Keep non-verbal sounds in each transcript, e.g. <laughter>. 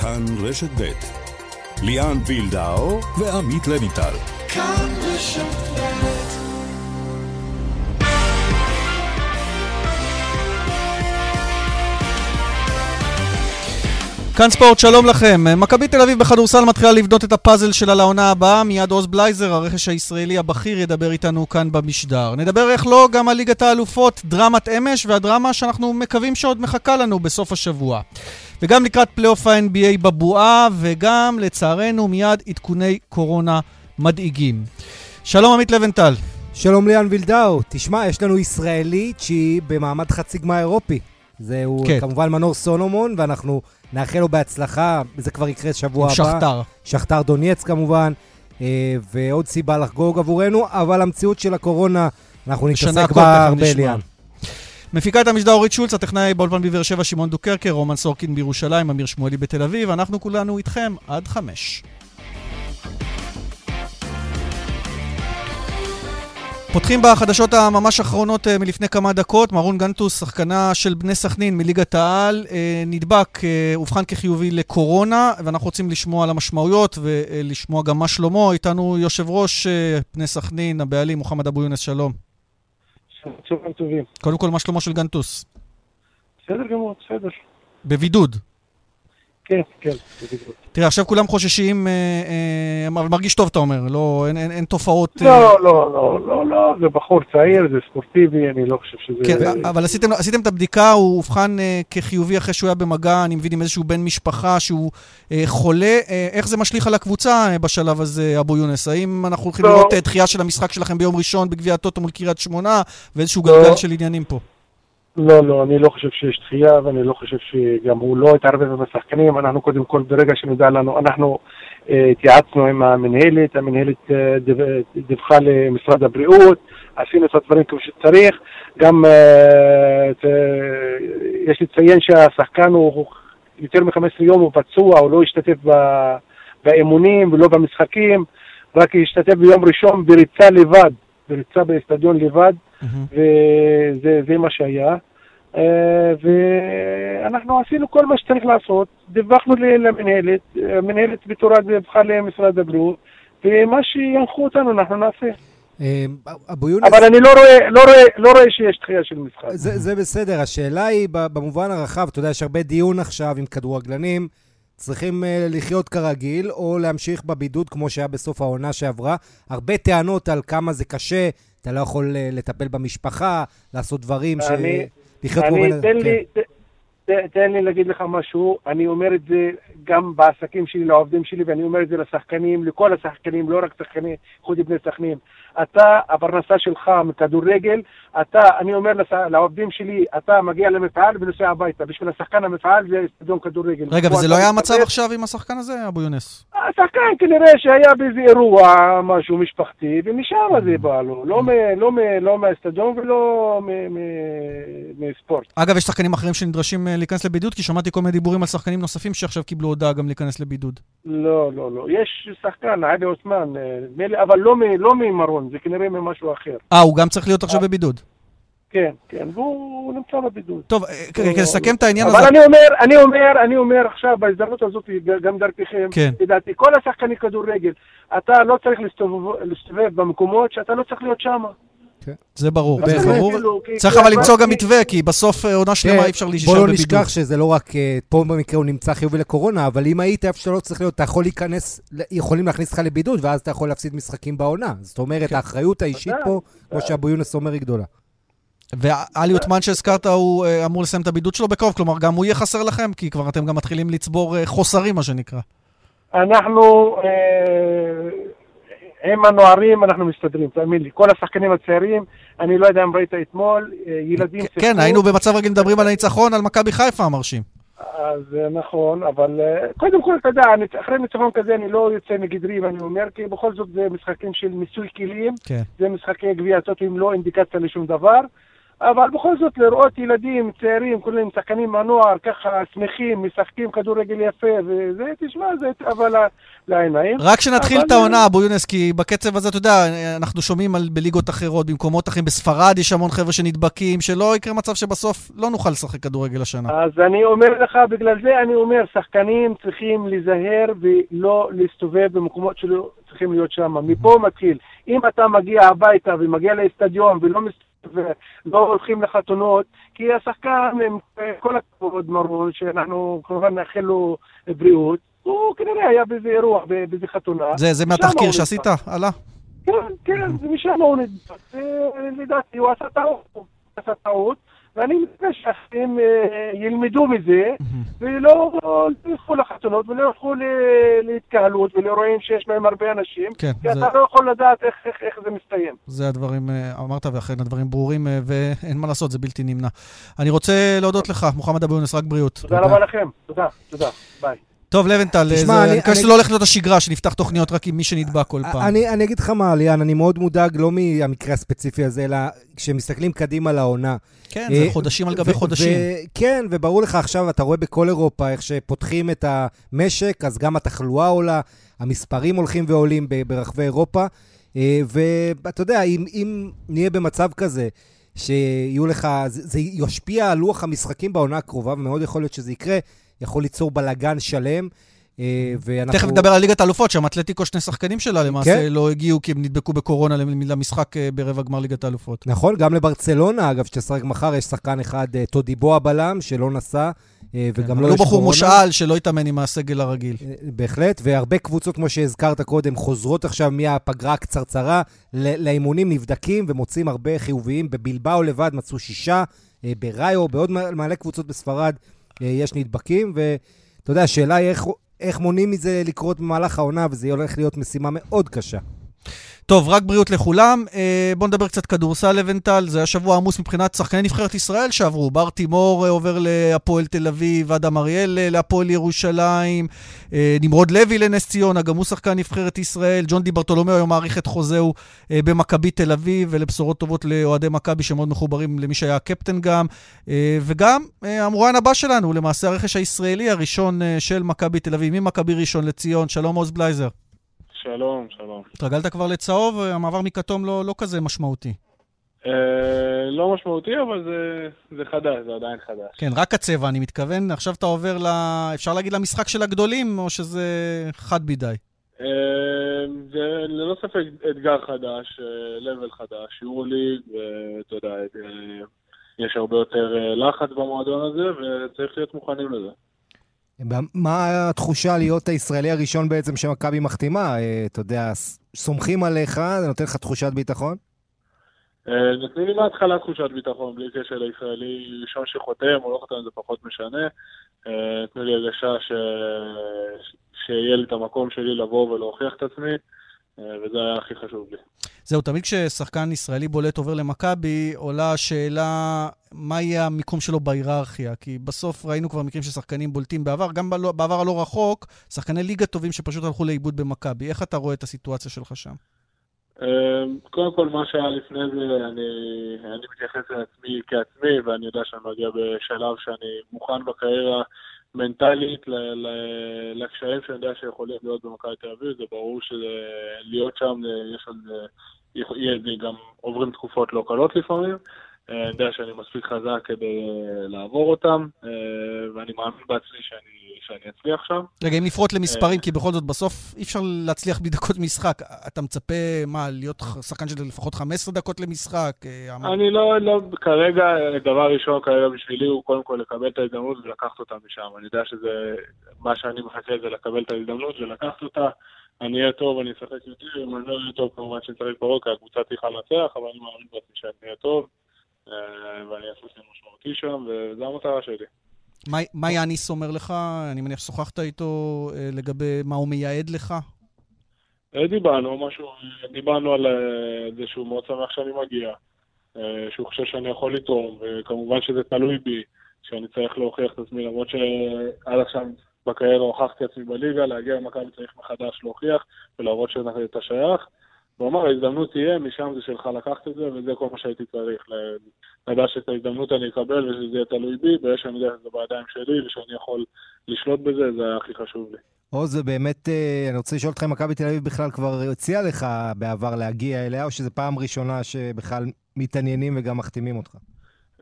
כאן רשת ב' ליאן וילדאו ועמית לויטל. כאן רשת ב' כאן ספורט, שלום לכם. מכבי תל אביב בכדורסל מתחילה לבנות את הפאזל שלה לעונה הבאה. מיד עוז בלייזר, הרכש הישראלי הבכיר, ידבר איתנו כאן במשדר. נדבר איך לא גם על ליגת האלופות, דרמת אמש, והדרמה שאנחנו מקווים שעוד מחכה לנו בסוף השבוע. וגם לקראת פלייאוף ה-NBA בבועה, וגם, לצערנו, מיד עדכוני קורונה מדאיגים. שלום עמית לבנטל. שלום ליאן וילדאו. תשמע, יש לנו ישראלית שהיא במעמד חצי גמר אירופי. זהו כן. כמובן מנור סולומון, ואנחנו נאחל לו בהצלחה, זה כבר יקרה שבוע הבא. שכתר. שכתר דונייץ כמובן, אה, ועוד סיבה לחגוג עבורנו, אבל המציאות של הקורונה, אנחנו נתעסק בה הרבה, ליאן. מפיקה את המשדר אורית שולץ, הטכנאי באולפן בבאר שבע שמעון דוקרקר, רומן סורקין בירושלים, אמיר שמואלי בתל אביב, אנחנו כולנו איתכם עד חמש. פותחים בחדשות הממש אחרונות אה, מלפני כמה דקות, מרון גנטוס, שחקנה של בני סכנין מליגת העל, אה, נדבק, אה, אובחן כחיובי לקורונה, ואנחנו רוצים לשמוע על המשמעויות ולשמוע גם מה שלמה. איתנו יושב ראש בני סכנין, הבעלים, מוחמד אבו יונס, שלום. צהריים טובים. קודם כל, מה שלמה של גנטוס? בסדר גמור, בסדר. בבידוד. כן, כן, תראה, עכשיו כולם חוששים, אה, אה, אבל מרגיש טוב, אתה אומר, לא, אין, אין, אין תופעות... לא, אה... לא, לא, לא, לא, זה בחור צעיר, זה ספורטיבי, אני לא חושב שזה... כן. אבל עשיתם, עשיתם את הבדיקה, הוא אובחן כחיובי אחרי שהוא היה במגע, אני מבין, עם איזשהו בן משפחה שהוא חולה. איך זה משליך על הקבוצה בשלב הזה, אבו יונס? האם אנחנו הולכים לא. לראות דחייה של המשחק שלכם ביום ראשון בגביע הטוטו מול קריית שמונה, ואיזשהו לא. גלגל של עניינים פה? לא, לא, אני לא חושב שיש דחייה, ואני לא חושב שגם הוא לא התערבב עם השחקנים. אנחנו קודם כל, ברגע שנודע לנו, אנחנו אה, התייעצנו עם המנהלת, המנהלת אה, דיווחה למשרד הבריאות, עשינו את הדברים כמו שצריך. גם אה, יש לציין שהשחקן הוא יותר מ-15 יום הוא פצוע, הוא לא השתתף באימונים ולא במשחקים, רק השתתף ביום ראשון בריצה לבד, בריצה באצטדיון לבד, mm-hmm. וזה מה שהיה. אה, ואנחנו עשינו כל מה שצריך לעשות, דיווחנו למנהלת, המנהלת בתורה דיווחה למשרד הבריאות, ומה שינחו אותנו אנחנו נעשה. אה, אבו יונס... אבל אני לא רואה, לא רואה, לא רואה שיש דחייה של משחק. זה, זה בסדר, השאלה היא במובן הרחב, אתה יודע, יש הרבה דיון עכשיו עם כדורגלנים, צריכים uh, לחיות כרגיל, או להמשיך בבידוד כמו שהיה בסוף העונה שעברה. הרבה טענות על כמה זה קשה, אתה לא יכול uh, לטפל במשפחה, לעשות דברים אני, ש... לחיות כמו בן אדם. תן לי, כן. תן לי להגיד לך משהו, אני אומר את זה גם בעסקים שלי, לעובדים שלי, ואני אומר את זה לשחקנים, לכל השחקנים, לא רק שחקנים, חוץ בני סכנין. אתה, הפרנסה שלך מכדורגל, אתה, אני אומר לעובדים שלי, אתה מגיע למפעל ונוסע הביתה. בשביל השחקן המפעל זה אצטדיון כדורגל. רגע, וזה לא היה המצב עכשיו עם השחקן הזה, אבו יונס? השחקן כנראה שהיה באיזה אירוע, משהו משפחתי, ומשם זה בא לו. לא, לא, לא מהאצטדיון ולא מספורט. אגב, יש שחקנים אחרים שנדרשים אה, להיכנס לבידוד? כי שמעתי כל מיני דיבורים על שחקנים נוספים שעכשיו קיבלו הודעה גם להיכנס לבידוד. לא, לא, לא. יש שחקן, עלי עות'מן, אה, אבל לא, לא ממרון, זה כנראה ממשהו אחר. אה, הוא גם צריך להיות עכשיו אה, בבידוד. כן, כן, והוא נמצא בבידוד. טוב, כדי לסכם את העניין הזה... אבל אני אומר, אני אומר, אני אומר עכשיו, בהזדמנות הזאת, גם דרככם, כן. לדעתי, כל השחקני כדורגל, אתה לא צריך להסתובב במקומות שאתה לא צריך להיות שם. כן. זה ברור, ברור. צריך אבל למצוא גם מתווה, כי בסוף אה, עונה שלמה כן, אי אפשר להישאר בבידוד. בוא לא נשכח שזה לא רק, אה, פה במקרה הוא נמצא חיובי לקורונה, אבל אם היית איפה שלא צריך להיות, אתה יכול להיכנס, יכולים להכניס אותך לבידוד, ואז אתה יכול להפסיד משחקים בעונה. זאת אומרת, כן. האחריות האישית פה, כמו שאבו יונס אומר, היא גדולה. ואלי עותמן שהזכרת, הוא אה, אמור לסיים את הבידוד שלו בקרוב, כלומר, גם הוא יהיה חסר לכם, כי כבר אתם גם מתחילים לצבור חוסרים, מה שנקרא. אנחנו... עם הנוערים אנחנו מסתדרים, תאמין לי. כל השחקנים הצעירים, אני לא יודע אם ראית אתמול, אה, ילדים... כן, כן, היינו במצב רגיל מדברים על הניצחון על מכבי חיפה המרשים. אז אה, נכון, אבל אה, קודם כל, אתה יודע, אחרי ניצחון כזה אני לא יוצא מגדרי ואני אומר, כי בכל זאת זה משחקים של מיסוי כלים, כן. זה משחקי גביע הטוטו עם לא אינדיקציה לשום דבר, אבל בכל זאת לראות ילדים צעירים, כולם שחקנים מהנוער, ככה שמחים, משחקים כדורגל יפה, וזה, תשמע, זה אבל לעיניים. רק כשנתחיל את העונה, אבו יונס, כי בקצב הזה, אתה יודע, אנחנו שומעים על, בליגות אחרות, במקומות אחרים, בספרד יש המון חבר'ה שנדבקים, שלא יקרה מצב שבסוף לא נוכל לשחק כדורגל השנה. אז אני אומר לך, בגלל זה אני אומר, שחקנים צריכים להיזהר ולא להסתובב במקומות שלא צריכים להיות שם. מפה מתחיל. אם אתה מגיע הביתה ומגיע לאצטדיון ולא מסתובב... ולא הולכים לחתונות, כי השחקן, עם כל הכבוד מרון, שאנחנו כמובן נאחל לו בריאות, הוא כנראה היה באיזה אירוע, באיזה חתונה. זה, זה מהתחקיר שעשית? עלה? כן, כן, זה משם הוא נדבק. לדעתי הוא עשה טעות. הוא עשה טעות. ואני מקווה שאחרים אה, ילמדו מזה, ולא ילכו לחתונות ולא ילכו להתקהלות ולאירועים שיש בהם הרבה אנשים, כן, כי זה... אתה לא יכול לדעת איך, איך, איך זה מסתיים. זה הדברים, אה, אמרת, ואכן הדברים ברורים, אה, ואין מה לעשות, זה בלתי נמנע. אני רוצה להודות לך, מוחמד אבו יונס, רק בריאות. תודה רבה לכם, תודה, תודה, ביי. טוב, לבנטל, אני מקווה שזה לא הולך להיות השגרה, שנפתח תוכניות רק עם מי שנדבק כל פעם. אני, אני אגיד לך מה, ליאן, אני מאוד מודאג לא מהמקרה הספציפי הזה, אלא כשמסתכלים קדימה לעונה. כן, זה אה, חודשים על גבי חודשים. כן, וברור לך עכשיו, אתה רואה בכל אירופה איך שפותחים את המשק, אז גם התחלואה עולה, המספרים הולכים ועולים ברחבי אירופה. אה, ואתה יודע, אם, אם נהיה במצב כזה, שיהיו לך, זה, זה ישפיע על לוח המשחקים בעונה הקרובה, ומאוד יכול להיות שזה יקרה. יכול ליצור בלגן שלם. אה, ואנחנו... תכף נדבר על ליגת האלופות, שם אתלטיקו, שני שחקנים שלה למעשה כן? לא הגיעו כי הם נדבקו בקורונה למשחק אה, ברבע גמר ליגת האלופות. נכון, גם לברצלונה, אגב, שתשחק מחר, יש שחקן אחד, אה, טודיבו הבלם, שלא נסע, וגם כן, לא יש קורונה. הוא בחור מושאל שלא התאמן עם הסגל הרגיל. בהחלט, והרבה קבוצות, כמו שהזכרת קודם, חוזרות עכשיו מהפגרה הקצרצרה לאימונים, נבדקים ומוצאים הרבה חיוביים. בבלבאו לבד מצאו שישה, בראיו, בעוד מלא קבוצות בספרד. אה, יש נדבקים, ואתה יודע, השאלה היא איך, איך מונעים מזה לקרות במהלך העונה, וזה הולך להיות משימה מאוד קשה. טוב, רק בריאות לכולם. אה, בואו נדבר קצת כדורסל לבנטל. זה היה שבוע עמוס מבחינת שחקני נבחרת ישראל שעברו. בר תימור אה, עובר להפועל תל אביב, אדם אריאל אה, להפועל ירושלים, אה, נמרוד לוי לנס ציונה, גם הוא שחקן נבחרת ישראל. ג'ון די ברטולומיאו היום מעריך את חוזהו אה, במכבי תל אביב, ולבשורות טובות לאוהדי מכבי שמאוד מחוברים למי שהיה הקפטן גם. אה, וגם אה, המרואיין הבא שלנו, למעשה הרכש הישראלי הראשון אה, של מכבי תל אביב, ממכבי ראשון לציון. שלום עוז בלייזר. שלום, שלום. התרגלת כבר לצהוב? המעבר מכתום לא, לא כזה משמעותי. אה, לא משמעותי, אבל זה, זה חדש, זה עדיין חדש. כן, רק הצבע, אני מתכוון. עכשיו אתה עובר ל... אפשר להגיד למשחק של הגדולים, או שזה חד מדי? אה, זה ללא ספק אתגר חדש, לבל אה, חדש, יורו ליג, ואתה יודע, יש הרבה יותר לחץ במועדון הזה, וצריך להיות מוכנים לזה. מה התחושה להיות הישראלי הראשון בעצם שמכבי מחתימה? אה, אתה יודע, סומכים עליך, זה נותן לך תחושת ביטחון? אה, נותנים לי מההתחלה תחושת ביטחון, בלי קשר לישראלי ראשון שחותם או לא חותם, זה פחות משנה. אה, נתנו לי הרגשה ש... שיהיה לי את המקום שלי לבוא ולהוכיח את עצמי, וזה היה הכי חשוב לי. זהו, תמיד כששחקן ישראלי בולט עובר למכבי, עולה השאלה מה יהיה המיקום שלו בהיררכיה. כי בסוף ראינו כבר מקרים של שחקנים בולטים בעבר, גם בעבר הלא רחוק, שחקני ליגה טובים שפשוט הלכו לאיבוד במכבי. איך אתה רואה את הסיטואציה שלך שם? אמ, קודם כל, מה שהיה לפני זה, אני, אני מתייחס לעצמי כעצמי, ואני יודע שאני מגיע בשלב שאני מוכן בקריירה מנטלית לקשיים שאני יודע שיכולים להיות במכבי תל אביב, זה ברור שלהיות שם, יש עוד גם עוברים תקופות לא קלות לפעמים. אה, אני יודע שאני מספיק חזק כדי לעבור אותם, אה, ואני מאמין בעצמי שאני, שאני אצליח שם. רגע, אם נפרוט למספרים, אה, כי בכל זאת בסוף אי אפשר להצליח בדקות משחק. אתה מצפה, מה, להיות שחקן של לפחות 15 דקות למשחק? אני לא, לא, כרגע, דבר ראשון כרגע בשבילי הוא קודם כל לקבל את ההזדמנות ולקחת אותה משם. אני יודע שזה, מה שאני מחכה זה לקבל את ההזדמנות ולקחת אותה. אני אהיה טוב, אני אשחק יותר, אם אני לא אהיה טוב, כמובן שאני צריך ברוק, כי הקבוצה צריכה לנצח, אבל אני מאמין בעצמי שאני אהיה טוב, אה, ואני אעשה את משמעותי שם, וזו המטרה שלי. מה יאניס אומר לך? אני מניח ששוחחת איתו אה, לגבי מה הוא מייעד לך? אה, דיברנו, משהו, דיברנו על זה שהוא מאוד שמח שאני מגיע, שהוא חושב שאני יכול לתרום, וכמובן שזה תלוי בי, שאני צריך להוכיח את עצמי, למרות שעד עכשיו בקריירה הוכחתי עצמי בליגה, להגיע למכבי צריך מחדש להוכיח ולהראות שאתה שייך. והוא אמר, ההזדמנות תהיה, משם זה שלך לקחת את זה, וזה כל מה שהייתי צריך. לדעת שאת ההזדמנות אני אקבל ושזה יהיה תלוי בי, ויש שאני יודע שזה בידיים שלי, ושאני יכול לשלוט בזה, זה היה הכי חשוב לי. עוז, זה באמת, אה, אני רוצה לשאול אותך אם מכבי תל אביב בכלל כבר הציעה לך בעבר להגיע אליה, או שזו פעם ראשונה שבכלל מתעניינים וגם מחתימים אותך?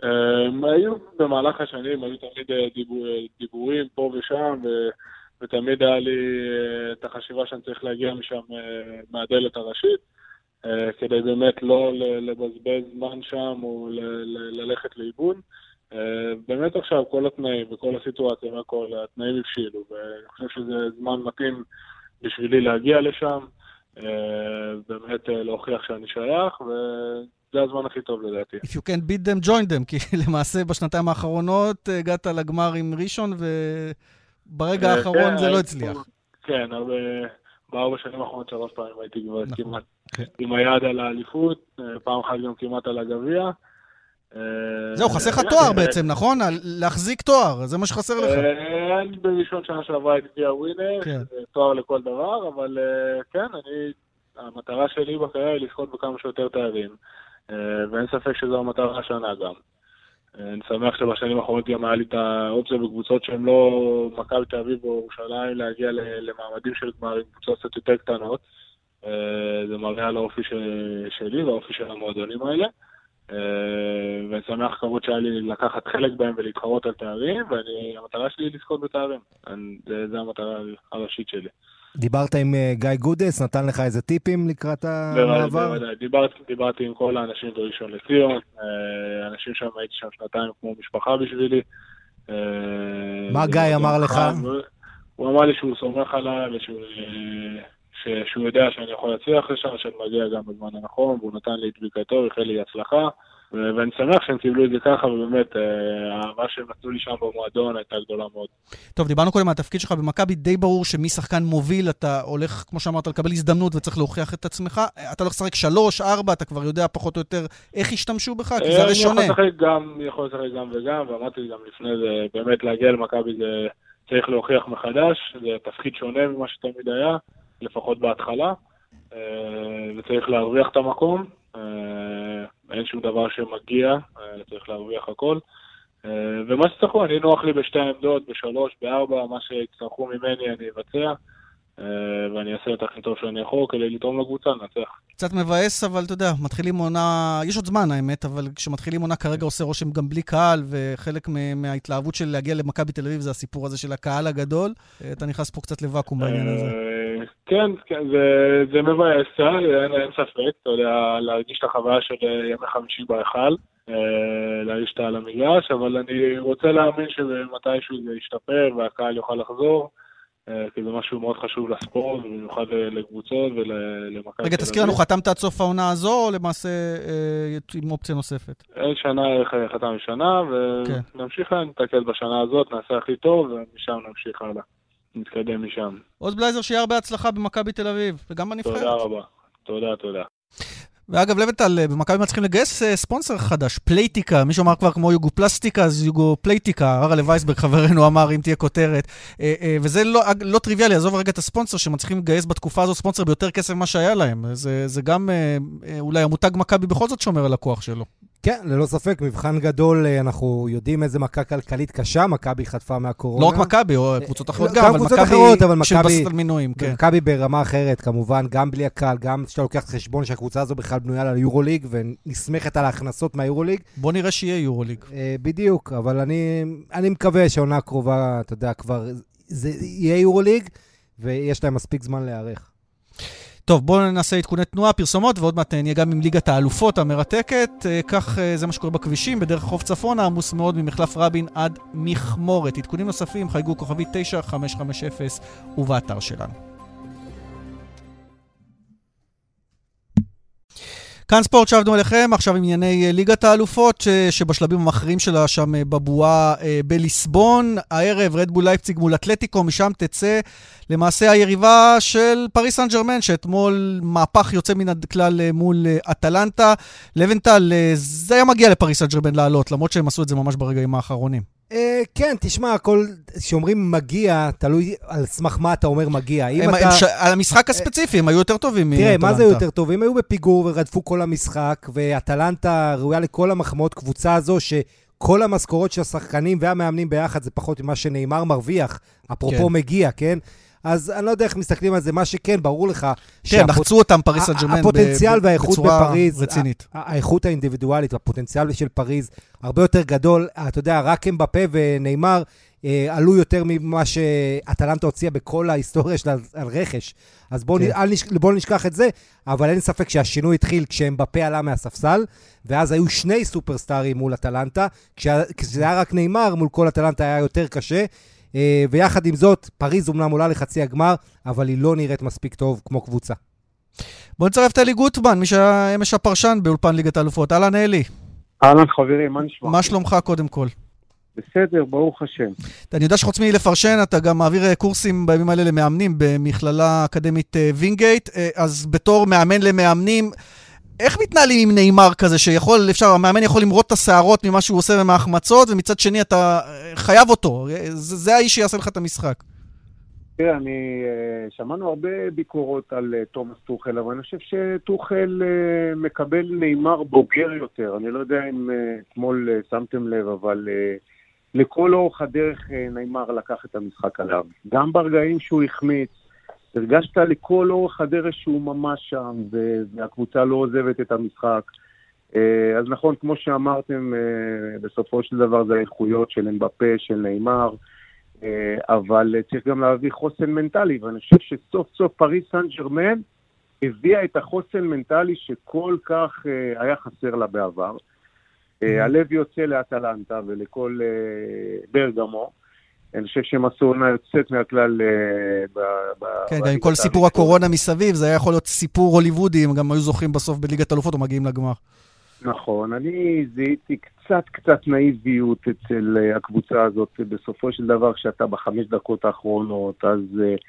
הם, היו במהלך השנים, היו תמיד אה, דיבור, דיבורים פה ושם, ו, ותמיד היה לי אה, את החשיבה שאני צריך להגיע משם מהדלת הראשית, כדי באמת לא לבזבז זמן שם או ללכת לאיבוד. אה, באמת עכשיו כל התנאים וכל הסיטואציה והכל, התנאים הבשילו, ואני חושב שזה זמן מתאים בשבילי להגיע לשם, אה, באמת אה, להוכיח שאני שייך, וזה הזמן הכי טוב לדעתי. If you can beat them, join them, כי <laughs> למעשה בשנתיים האחרונות הגעת לגמר עם ראשון, וברגע האחרון כן, זה לא הצליח. כן, הרבה... בארבע שנים האחרונות שלוש פעמים הייתי כבר נכון, כמעט כן. עם היד על האליפות, פעם אחת גם כמעט על הגביע. זהו, חסר לך תואר בעצם, נכון? להחזיק תואר, זה מה שחסר לך. אה, אני בראשון שנה שעברה הייתי הווינר, כן. תואר לכל דבר, אבל אה, כן, אני, המטרה שלי בקריירה היא לזכות בכמה שיותר תארים, אה, ואין ספק שזו המטרה השנה גם. אני שמח שבשנים האחרונות גם היה לי את האופציה בקבוצות שהן לא מכבי תל אביב או ירושלים להגיע למעמדים של גמר עם קבוצות קצת יותר קטנות. זה מראה על האופי שלי והאופי של המועדונים האלה. אה, ואני שמח כבוד שהיה לי לקחת חלק בהם ולהתחרות על תארים, והמטרה שלי היא לזכות בתארים. זו המטרה הראשית שלי. דיברת עם אה, גיא גודס, נתן לך איזה טיפים לקראת המעבר? בוודאי, דיברתי, דיברתי עם כל האנשים בראשון לציון, אה, אנשים שם, הייתי שם שנתיים כמו משפחה בשבילי. מה גיא אמר לך? הוא אמר לי שהוא סומך עליי ושהוא שהוא יודע שאני יכול להצליח לשם, שאני מגיע גם בזמן הנכון, והוא נתן לי את ברכתו, איחל לי הצלחה. ואני שמח שהם קיבלו את זה ככה, ובאמת, אה, האהבה שהם נתנו לי שם במועדון הייתה גדולה מאוד. טוב, דיברנו קודם על התפקיד שלך במכבי, די ברור שמשחקן מוביל אתה הולך, כמו שאמרת, לקבל הזדמנות וצריך להוכיח את עצמך. אתה הולך לשחק שלוש, ארבע, אתה כבר יודע פחות או יותר איך ישתמשו בך, כי זה הרי שונה. אני יכול לשחק גם וגם, ואמרתי גם לפני זה, באמת להגיע למכבי זה צריך להוכיח מחדש, זה תפקיד שונה ממה שתמיד היה. לפחות בהתחלה, אה, וצריך להרוויח את המקום. אה, אין שום דבר שמגיע, אה, צריך להרוויח הכל. ומה שצריכו, אני נוח לי בשתי עמדות, בשלוש, בארבע, מה שיצטרכו ממני אני אבצע. ואני אעשה את הכי טוב שאני יכול כדי לתרום לקבוצה, לנצח. קצת מבאס, אבל אתה יודע, מתחילים עונה, יש עוד זמן האמת, אבל כשמתחילים עונה כרגע עושה רושם גם בלי קהל, וחלק מההתלהבות של להגיע למכבי תל אביב זה הסיפור הזה של הקהל הגדול. אתה נכנס פה קצת לוואקום בעניין הזה. כן, כן, זה, זה מבאס, אה, אין, אין ספק, אתה יודע, להרגיש את החוויה של אה, ימי חמישי בהיכל, אה, להרגיש אותה על המגרש, אבל אני רוצה להאמין שמתישהו זה ישתפר והקהל יוכל לחזור. כי זה משהו מאוד חשוב לספורט, במיוחד לקבוצות ולמכבי רגע, תזכיר לנו, חתמת עד סוף העונה הזו, או למעשה עם אופציה נוספת? אין שנה, חתם שנה, כן. ונמשיך, נתקל בשנה הזאת, נעשה הכי טוב, ומשם נמשיך הלאה. נתקדם משם. עוז בלייזר, שיהיה הרבה הצלחה במכבי תל אביב, וגם בנבחרת. תודה רבה. תודה, תודה. ואגב, לבנטל, במכבי מצליחים לגייס אה, ספונסר חדש, פלייטיקה, מישהו אמר כבר כמו יוגו פלסטיקה, אז יוגו פלייטיקה, הרלה וייסברג חברנו אמר אם תהיה כותרת. אה, אה, וזה לא, לא טריוויאלי, עזוב רגע את הספונסר, שמצליחים לגייס בתקופה הזו ספונסר ביותר כסף ממה שהיה להם. זה, זה גם, אולי המותג מכבי בכל זאת שומר על הכוח שלו. כן, ללא ספק, מבחן גדול, אנחנו יודעים איזה מכה כלכלית קשה מכבי חטפה מהקורונה. לא רק מכבי, או קבוצות אחרות גם, אבל מכבי שמבססת על מינויים, כן. מכבי ברמה אחרת, כמובן, גם בלי הקהל, גם כשאתה לוקח את החשבון שהקבוצה הזו בכלל בנויה על היורוליג, ונסמכת על ההכנסות מהיורוליג. בוא נראה שיהיה יורוליג. אה, בדיוק, אבל אני, אני מקווה שהעונה הקרובה, אתה יודע, כבר, זה יהיה יורוליג, ויש להם מספיק זמן להיערך. טוב, בואו נעשה עדכוני תנועה, פרסומות, ועוד מעט נהיה גם עם ליגת האלופות המרתקת. אה, כך אה, זה מה שקורה בכבישים, בדרך חוף צפונה, עמוס מאוד ממחלף רבין עד מכמורת. עדכונים נוספים, חייגו כוכבי 9550 ובאתר שלנו. כאן ספורט שבנו אליכם, עכשיו ענייני אה, ליגת האלופות, ש, שבשלבים המאחרים שלה שם אה, בבועה אה, בליסבון. הערב רדבול לייפציג מול אתלטיקו, משם תצא למעשה היריבה של פריס סן ג'רמן, שאתמול מהפך יוצא מן הכלל מול אטלנטה. לבנטל, זה היה מגיע לפריס סן ג'רמן לעלות, למרות שהם עשו את זה ממש ברגעים האחרונים. אה, כן, תשמע, הכל, כשאומרים מגיע, תלוי על סמך מה אתה אומר מגיע. אם אתה... ש... על המשחק הספציפי, הם היו יותר טובים תראה, מאטלנטה. מה זה יותר טוב? הם היו בפיגור ורדפו כל המשחק, ואטלנטה ראויה לכל המחמאות, קבוצה הזו שכל המשכורות של השחקנים והמאמנים ביחד זה פחות ממה שנאמר מרוויח, אפרופו כן. מגיע, כן? אז אני לא יודע איך מסתכלים על זה, מה שכן, ברור לך... כן, שהפוט- לחצו אותם פריס סן ג'רמן הפוטנציאל והאיכות בצורה בפריז, רצינית. האיכות האינדיבידואלית והפוטנציאל של פריז הרבה יותר גדול. אתה יודע, רק אמבפה ונאמר אה, עלו יותר ממה שאטלנטה הוציאה בכל ההיסטוריה שלה על- על רכש. אז בואו כן. כן. בוא נשכח את זה, אבל אין ספק שהשינוי התחיל כשאמבפה עלה מהספסל, ואז היו שני סופרסטארים מול אטלנטה, כשזה היה רק ניימאר, מול כל אטלנטה היה יותר קשה. אה, ויחד עם זאת, פריז אומנם עולה לחצי הגמר, אבל היא לא נראית מספיק טוב כמו קבוצה. בוא נצרף את אלי גוטמן, מי שהיה אמש הפרשן באולפן ליגת האלופות. אהלן אלי, אהלן חברים, מה נשמע? מה שלומך קודם כל? בסדר, ברוך השם. אני יודע שחוץ מלפרשן, אתה גם מעביר אה, קורסים בימים האלה למאמנים במכללה אקדמית אה, וינגייט, אז בתור מאמן למאמנים, איך מתנהלים עם נאמר כזה, שיכול, אפשר, המאמן יכול למרוט את השערות ממה שהוא עושה מההחמצות, ומצד שני אתה אה, חייב אותו, אה, זה, זה האיש שיעשה לך את המשחק. תראה, אני... אה, שמענו הרבה ביקורות על תומאס טוחל, אבל אני חושב שטוחל מקבל נאמר בוגר יותר. אני לא יודע אם אתמול שמתם לב, אבל לכל אורך הדרך נאמר לקח את המשחק עליו. גם ברגעים שהוא החמיץ, הרגשת לכל אורך הדרך שהוא ממש שם, והקבוצה לא עוזבת את המשחק. אה, אז נכון, כמו שאמרתם, אה, בסופו של דבר זה האיכויות של אמבפה, של נאמר. אה, אבל צריך גם להביא חוסן מנטלי, ואני חושב שסוף סוף פריס סן ג'רמן הביאה את החוסן מנטלי שכל כך היה חסר לה בעבר. אה, הלב יוצא לאטלנטה ולכל ברגמו. אני חושב שהם עשו עונה יוצאת מהכלל אה, ב- כן, גם עם כל סיפור. הקורונה מסביב, זה היה יכול להיות סיפור הוליוודי, הם גם היו זוכים בסוף בליגת אלופות או מגיעים לגמר. נכון, אני זיהיתי קצת קצת נאיביות אצל אה, הקבוצה הזאת. בסופו של דבר, כשאתה בחמש דקות האחרונות, אז uh,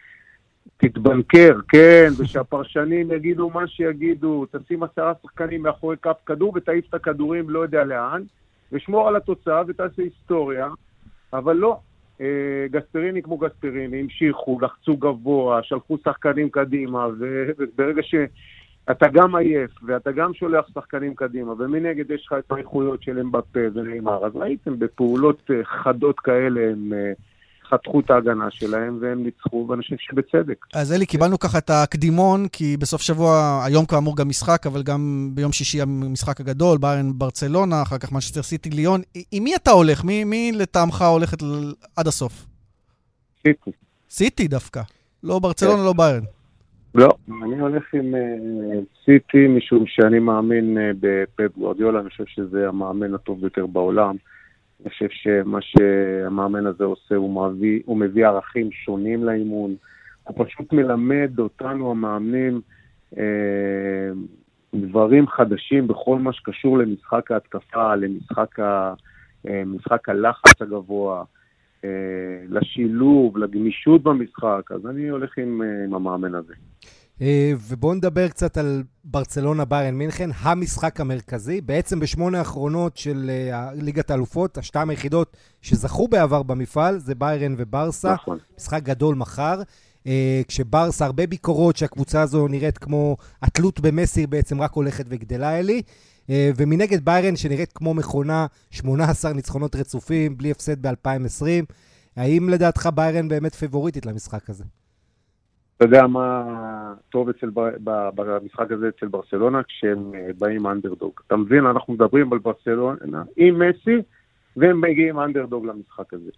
תתבנקר, כן, <laughs> ושהפרשנים יגידו מה שיגידו, תשים עשרה שחקנים מאחורי כף כדור ותעיף את הכדורים לא יודע לאן, ושמור על התוצאה ותעשה היסטוריה, אבל לא. אה, גספריני כמו גספריני, המשיכו, לחצו גבוה, שלחו שחקנים קדימה, וברגע ש... אתה גם עייף, ואתה גם שולח שחקנים קדימה, ומנגד יש לך את האיכויות של אמבפה ונאמר. אז ראיתם, בפעולות אה, חדות כאלה הם אה, חתכו את ההגנה שלהם, והם ניצחו, ואני חושב שבצדק. אז אלי, קיבלנו ככה את הקדימון, כי בסוף שבוע, היום כאמור גם משחק, אבל גם ביום שישי המשחק הגדול, ביירן ברצלונה, אחר כך מנצ'סטר סיטי ליון. עם מי אתה הולך? מי, מי לטעמך הולכת ל- עד הסוף? סיטי. סיטי דווקא. לא ברצלונה, לא ביירן. לא, אני הולך עם אה, סיטי, משום שאני מאמין אה, בפפ גוורדיולה, אני חושב שזה המאמן הטוב ביותר בעולם. אני חושב שמה שהמאמן הזה עושה, הוא מביא, הוא מביא ערכים שונים לאימון. הוא פשוט מלמד אותנו, המאמנים, אה, דברים חדשים בכל מה שקשור למשחק ההתקפה, למשחק ה, אה, משחק הלחץ הגבוה, אה, לשילוב, לגמישות במשחק. אז אני הולך עם, אה, עם המאמן הזה. אה, ובואו נדבר קצת על ברצלונה ביירן מינכן, המשחק המרכזי. בעצם בשמונה האחרונות של אה, ליגת האלופות, השתיים היחידות שזכו בעבר במפעל, זה ביירן וברסה. נכון. משחק גדול מחר. אה, כשברסה, הרבה ביקורות שהקבוצה הזו נראית כמו התלות במסי בעצם רק הולכת וגדלה אלי. ומנגד ביירן שנראית כמו מכונה, 18 ניצחונות רצופים, בלי הפסד ב-2020. האם לדעתך ביירן באמת פיבוריטית למשחק הזה? אתה יודע מה טוב אצל, במשחק הזה אצל ברצלונה? כשהם אה, באים אנדרדוג. אתה מבין? אנחנו מדברים על ברצלונה עם מסי, והם מגיעים אנדרדוג למשחק הזה.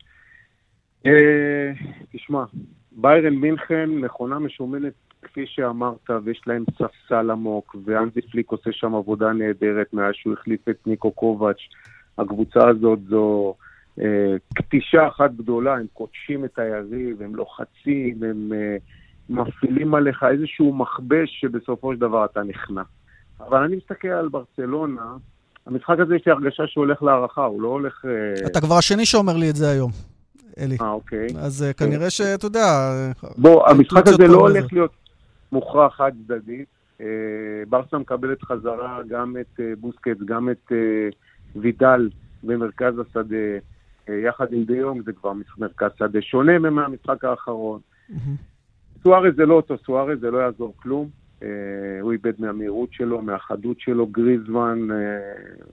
אה, תשמע, ביירן מינכן, מכונה משומנת, כפי שאמרת, ויש להם ספסל עמוק, ואנזי פליק עושה שם עבודה נהדרת מאז שהוא החליף את ניקו קובץ'. הקבוצה הזאת זו אה, קטישה אחת גדולה, הם קודשים את היריב, הם לוחצים, הם אה, מפעילים עליך איזשהו מכבש שבסופו של דבר אתה נכנע. אבל אני מסתכל על ברצלונה, המשחק הזה יש לי הרגשה שהוא הולך להערכה, הוא לא הולך... אה, אתה כבר השני שאומר לי את זה היום, אלי. אה, אוקיי. אז אה, כנראה שאתה יודע... בוא, המשחק הזה לא. הולך להיות מוכרע חד צדדית. אה, ברסה מקבלת חזרה גם את אה, בוסקט, גם את וידל במרכז השדה. יחד עם דיום זה כבר מרכז שדה שונה מהמשחק האחרון. סוארז זה לא אותו סוארז, זה לא יעזור כלום. הוא איבד מהמהירות שלו, מהחדות שלו. גריזמן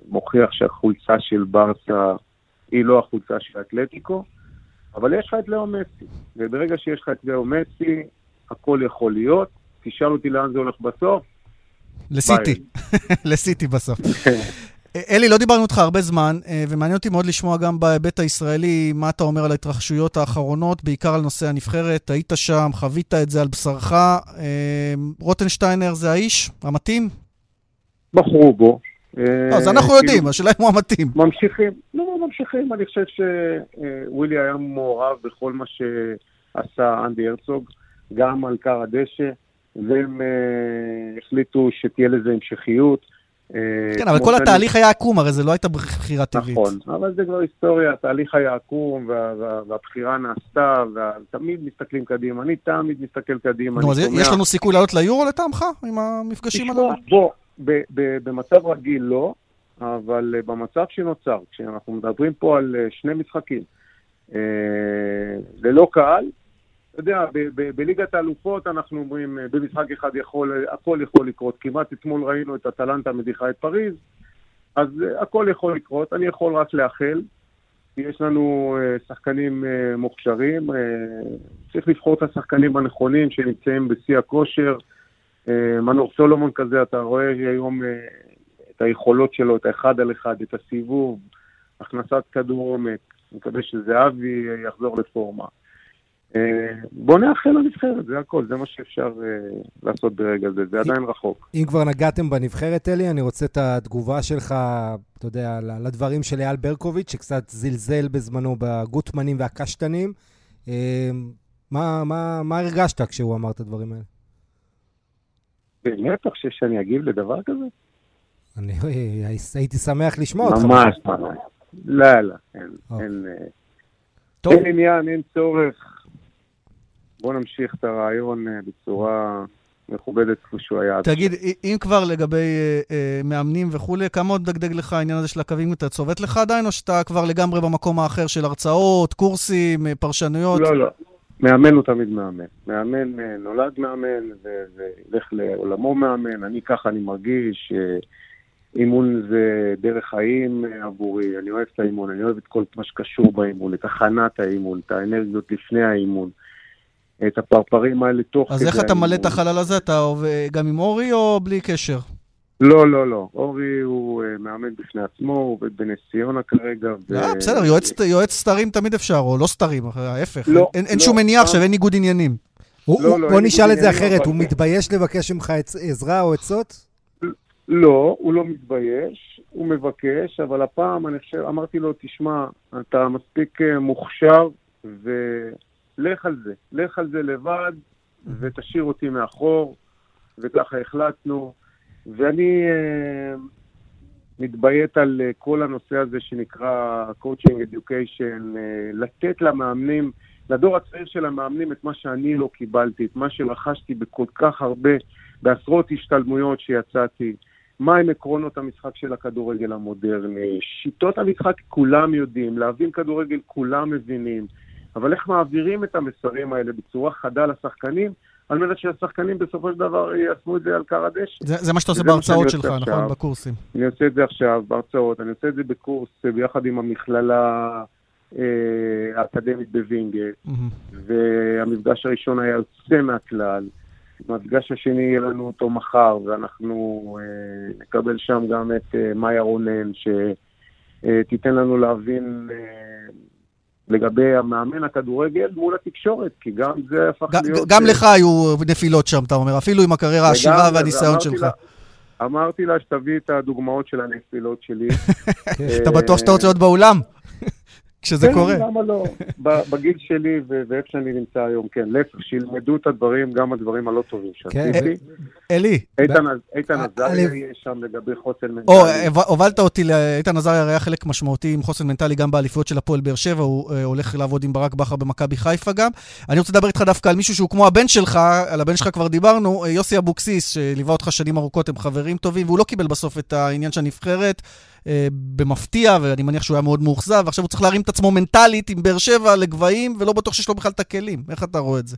מוכיח שהחולצה של ברסה היא לא החולצה של אתלטיקו, אבל יש לך את לאו מסי, וברגע שיש לך את לאו מסי, הכל יכול להיות. תשאל אותי לאן זה הולך בסוף. לסיטי, <laughs> לסיטי בסוף. <laughs> אלי, לא דיברנו איתך הרבה זמן, אה, ומעניין אותי מאוד לשמוע גם בהיבט הישראלי מה אתה אומר על ההתרחשויות האחרונות, בעיקר על נושא הנבחרת. היית שם, חווית את זה על בשרך. אה, רוטנשטיינר זה האיש המתאים? בחרו בו. לא, אז אנחנו יודעים, השאלה אם הוא המתאים. ממשיכים, לא, ממשיכים. אני חושב שווילי היה מעורב בכל מה שעשה אנדי הרצוג, גם על קר הדשא, והם החליטו שתהיה לזה המשכיות. כן, אבל כל התהליך היה עקום, הרי זה לא הייתה בחירה טבעית. נכון, אבל זה כבר היסטוריה, התהליך היה עקום, והבחירה נעשתה, ותמיד מסתכלים קדימה. אני תמיד מסתכל קדימה. נו, אז יש לנו סיכוי לעלות ליורו לטעמך, עם המפגשים הללו? בוא, במצב רגיל לא, אבל במצב שנוצר, כשאנחנו מדברים פה על שני משחקים, ללא קהל, אתה יודע, בליגת האלופות אנחנו אומרים, במשחק אחד יכול, הכל יכול לקרות. כמעט אתמול ראינו את אטלנטה מדיחה את פריז, אז הכל יכול לקרות. אני יכול רק לאחל. יש לנו שחקנים מוכשרים, צריך לבחור את השחקנים הנכונים שנמצאים בשיא הכושר. מנור סולומון כזה, אתה רואה היום את היכולות שלו, את האחד על אחד, את הסיבוב, הכנסת כדור עומק. אני מקווה שזהבי יחזור לפורמה. בוא נאחל לנבחרת, זה הכל, זה מה שאפשר לעשות ברגע זה, זה עדיין רחוק. אם כבר נגעתם בנבחרת, אלי, אני רוצה את התגובה שלך, אתה יודע, לדברים של אייל ברקוביץ', שקצת זלזל בזמנו בגוטמנים והקשטנים. מה, מה, מה הרגשת כשהוא אמר את הדברים האלה? באמת, אתה חושב שאני אגיב לדבר כזה? אני הייתי שמח לשמוע אותך. ממש, ממש. לא, לא, אין, אין, אין עניין, אין צורך. בואו נמשיך את הרעיון בצורה מכובדת כפי שהוא היה. תגיד, אם כבר לגבי אה, מאמנים וכולי, כמה עוד דגדג לך העניין הזה של הקווים? אתה צובט לך עדיין, או שאתה כבר לגמרי במקום האחר של הרצאות, קורסים, פרשנויות? לא, לא. מאמן הוא תמיד מאמן. מאמן נולד מאמן, וילך לעולמו מאמן. אני ככה, אני מרגיש אימון זה דרך חיים עבורי. אני אוהב את האימון, אני אוהב את כל מה שקשור באימון, את הכנת האימון, את האנרגיות לפני האימון. את הפרפרים האלה תוך אז איך אתה מלא את החלל הזה? אתה גם עם אורי או בלי קשר? לא, לא, לא. אורי הוא מאמן בפני עצמו, הוא עובד בנס ציונה כרגע. לא, בסדר, יועץ סתרים תמיד אפשר, או לא סתרים, ההפך. אין שום מניעה עכשיו, אין ניגוד עניינים. בוא נשאל את זה אחרת, הוא מתבייש לבקש ממך עזרה או עצות? לא, הוא לא מתבייש, הוא מבקש, אבל הפעם אני חושב, אמרתי לו, תשמע, אתה מספיק מוכשר, ו... לך על זה, לך על זה לבד, ותשאיר אותי מאחור, וככה החלטנו. ואני uh, מתביית על uh, כל הנושא הזה שנקרא coaching education, uh, לתת למאמנים, לדור הצעיר של המאמנים את מה שאני לא קיבלתי, את מה שרכשתי בכל כך הרבה, בעשרות השתלמויות שיצאתי. מהם עקרונות המשחק של הכדורגל המודרני, שיטות המשחק כולם יודעים, להבין כדורגל כולם מבינים. אבל איך מעבירים את המסרים האלה בצורה חדה לשחקנים, על מנת שהשחקנים בסופו של דבר יישמו את זה על כר הדשא. זה, זה מה שאתה עושה בהרצאות שלך, נכון? עכשיו. בקורסים. אני עושה את זה עכשיו בהרצאות, אני עושה את זה בקורס ביחד עם המכללה אה, האקדמית בווינגייט, mm-hmm. והמפגש הראשון היה יוצא מהכלל. המפגש השני יהיה לנו אותו מחר, ואנחנו אה, נקבל שם גם את אה, מאיה רונן, שתיתן לנו להבין אה, לגבי המאמן הכדורגל מול התקשורת, כי גם זה הפך להיות... גם לך היו נפילות שם, אתה אומר, אפילו עם הקריירה העשירה והניסיון שלך. אמרתי לה שתביא את הדוגמאות של הנפילות שלי. <laughs> אתה בטוח שאתה רוצה להיות באולם? כשזה קורה. כן, למה לא? <laughs> בגיל שלי ואיפה שאני נמצא היום, כן, להפך, שילמדו את הדברים, גם הדברים הלא טובים שעשיתי. אלי. איתן עזריה יהיה שם לגבי חוסן מנטלי. או, הובלת אותי, איתן עזריה היה חלק משמעותי עם חוסן מנטלי גם באליפויות של הפועל באר שבע, הוא הולך לעבוד עם ברק בכר במכבי חיפה גם. אני רוצה לדבר איתך דווקא על מישהו שהוא כמו הבן שלך, על הבן שלך כבר דיברנו, יוסי אבוקסיס, שליווה אותך שנים ארוכות, הם חברים טובים, והוא לא קיבל בסוף את העניין של הנבחרת. אה, במפתיע, ואני מניח שהוא היה מאוד מאוכזב, ועכשיו הוא צריך להרים את עצמו מנטלית עם באר שבע לגבהים, ולא בטוח שיש לו בכלל את הכלים. איך אתה רואה את זה?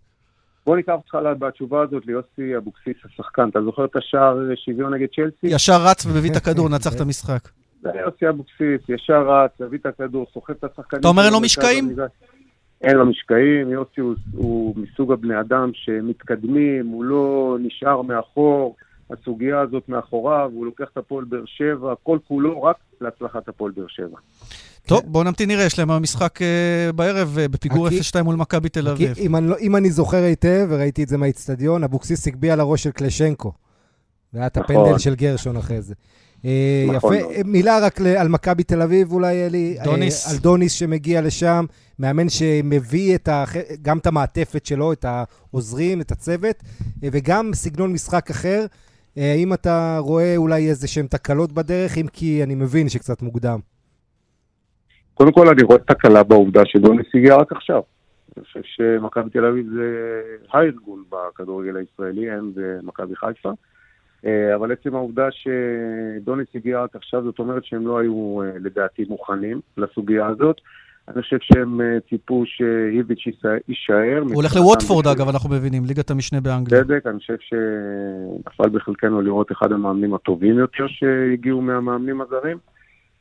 בוא ניקח אותך בתשובה הזאת ליוסי אבוקסיס השחקן. אתה זוכר את השער שוויון נגד צ'לסי? ישר רץ ומביא את הכדור, נצח את המשחק. זה יוסי אבוקסיס, ישר רץ, מביא את הכדור, סוחב את השחקנים. אתה אומר אין לו משקעים? אין לו משקעים, יוסי הוא, הוא מסוג הבני אדם שמתקדמים, הוא לא נשאר מאחור, הסוגיה הזאת מאחוריו, הוא לוקח את הפועל באר שבע, כל כולו רק להצלחת הפועל באר שבע. טוב, בואו נמתין נראה, יש להם משחק uh, בערב uh, בפיגור 0-2 מול מכבי תל אביב. אם אני, לא- אם אני זוכר היטב, וראיתי את זה מהאיצטדיון, אבוקסיס הגביה על הראש של קלשנקו. והיה את הפנדל נכון. של גרשון אחרי זה. אה, נכון יפה, מילה רק על מכבי תל אביב אולי, אלי. דוניס. על דוניס שמגיע לשם, מאמן שמביא את ה, גם את המעטפת שלו, את העוזרים, את הצוות, וגם סגנון משחק אחר. האם אתה רואה אולי איזה שהן תקלות בדרך, אם כי אני מבין שקצת מוקדם. קודם כל, אני רואה תקלה בעובדה שדוניס הגיע רק עכשיו. אני חושב שמכבי תל אביב זה הארגון בכדורגל הישראלי, הם ומכבי חיפה. אה, אבל עצם העובדה שדוניס הגיע רק עכשיו, זאת אומרת שהם לא היו, אה, לדעתי, מוכנים לסוגיה הזאת. אני חושב שהם אה, ציפו שהיביץ' יישאר. הוא הולך לווטפורד, אגב, אנחנו מבינים, ליגת המשנה באנגליה. צדק, אני חושב שנפל בחלקנו לראות אחד המאמנים הטובים יותר שהגיעו מהמאמנים הזרים.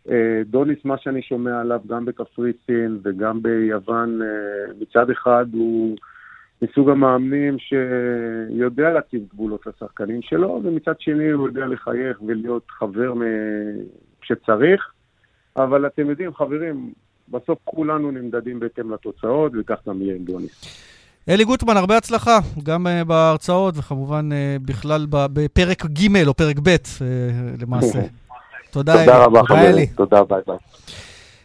אה, דוניס, מה שאני שומע עליו גם בקפריסין וגם ביוון, אה, מצד אחד הוא מסוג המאמנים שיודע להציב גבולות לשחקנים שלו, ומצד שני הוא יודע לחייך ולהיות חבר כשצריך. אבל אתם יודעים, חברים, בסוף כולנו נמדדים בהתאם לתוצאות, וכך גם יהיה עם דוניס. אלי גוטמן, הרבה הצלחה, גם uh, בהרצאות וכמובן uh, בכלל בפרק ג' או פרק ב', uh, למעשה. <laughs> תודה, אלי. תודה רבה, חברים. תודה, ביי ביי.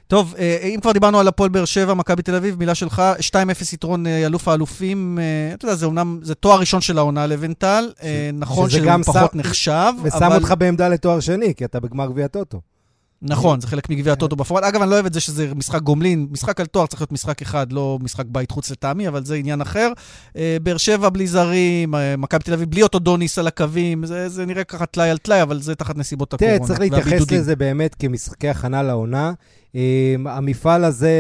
טוב, אם כבר דיברנו על הפועל באר שבע, מכבי תל אביב, מילה שלך, 2-0 יתרון אלוף האלופים, אתה יודע, זה אומנם, זה תואר ראשון של העונה לבנטל, נכון שזה פחות נחשב, אבל... ושם אותך בעמדה לתואר שני, כי אתה בגמר גביע טוטו. נכון, זה חלק מגביע הטוטו בפועל. אגב, אני לא אוהב את זה שזה משחק גומלין. משחק על תואר צריך להיות משחק אחד, לא משחק בית חוץ לטעמי, אבל זה עניין אחר. אה, באר שבע בלי זרים, אה, מכבי תל אביב בלי אותו דוניס על הקווים, זה, זה נראה ככה טלאי על טלאי, אבל זה תחת נסיבות הקורונה. תראה, צריך להתייחס לזה באמת כמשחקי הכנה לעונה. אה, המפעל הזה,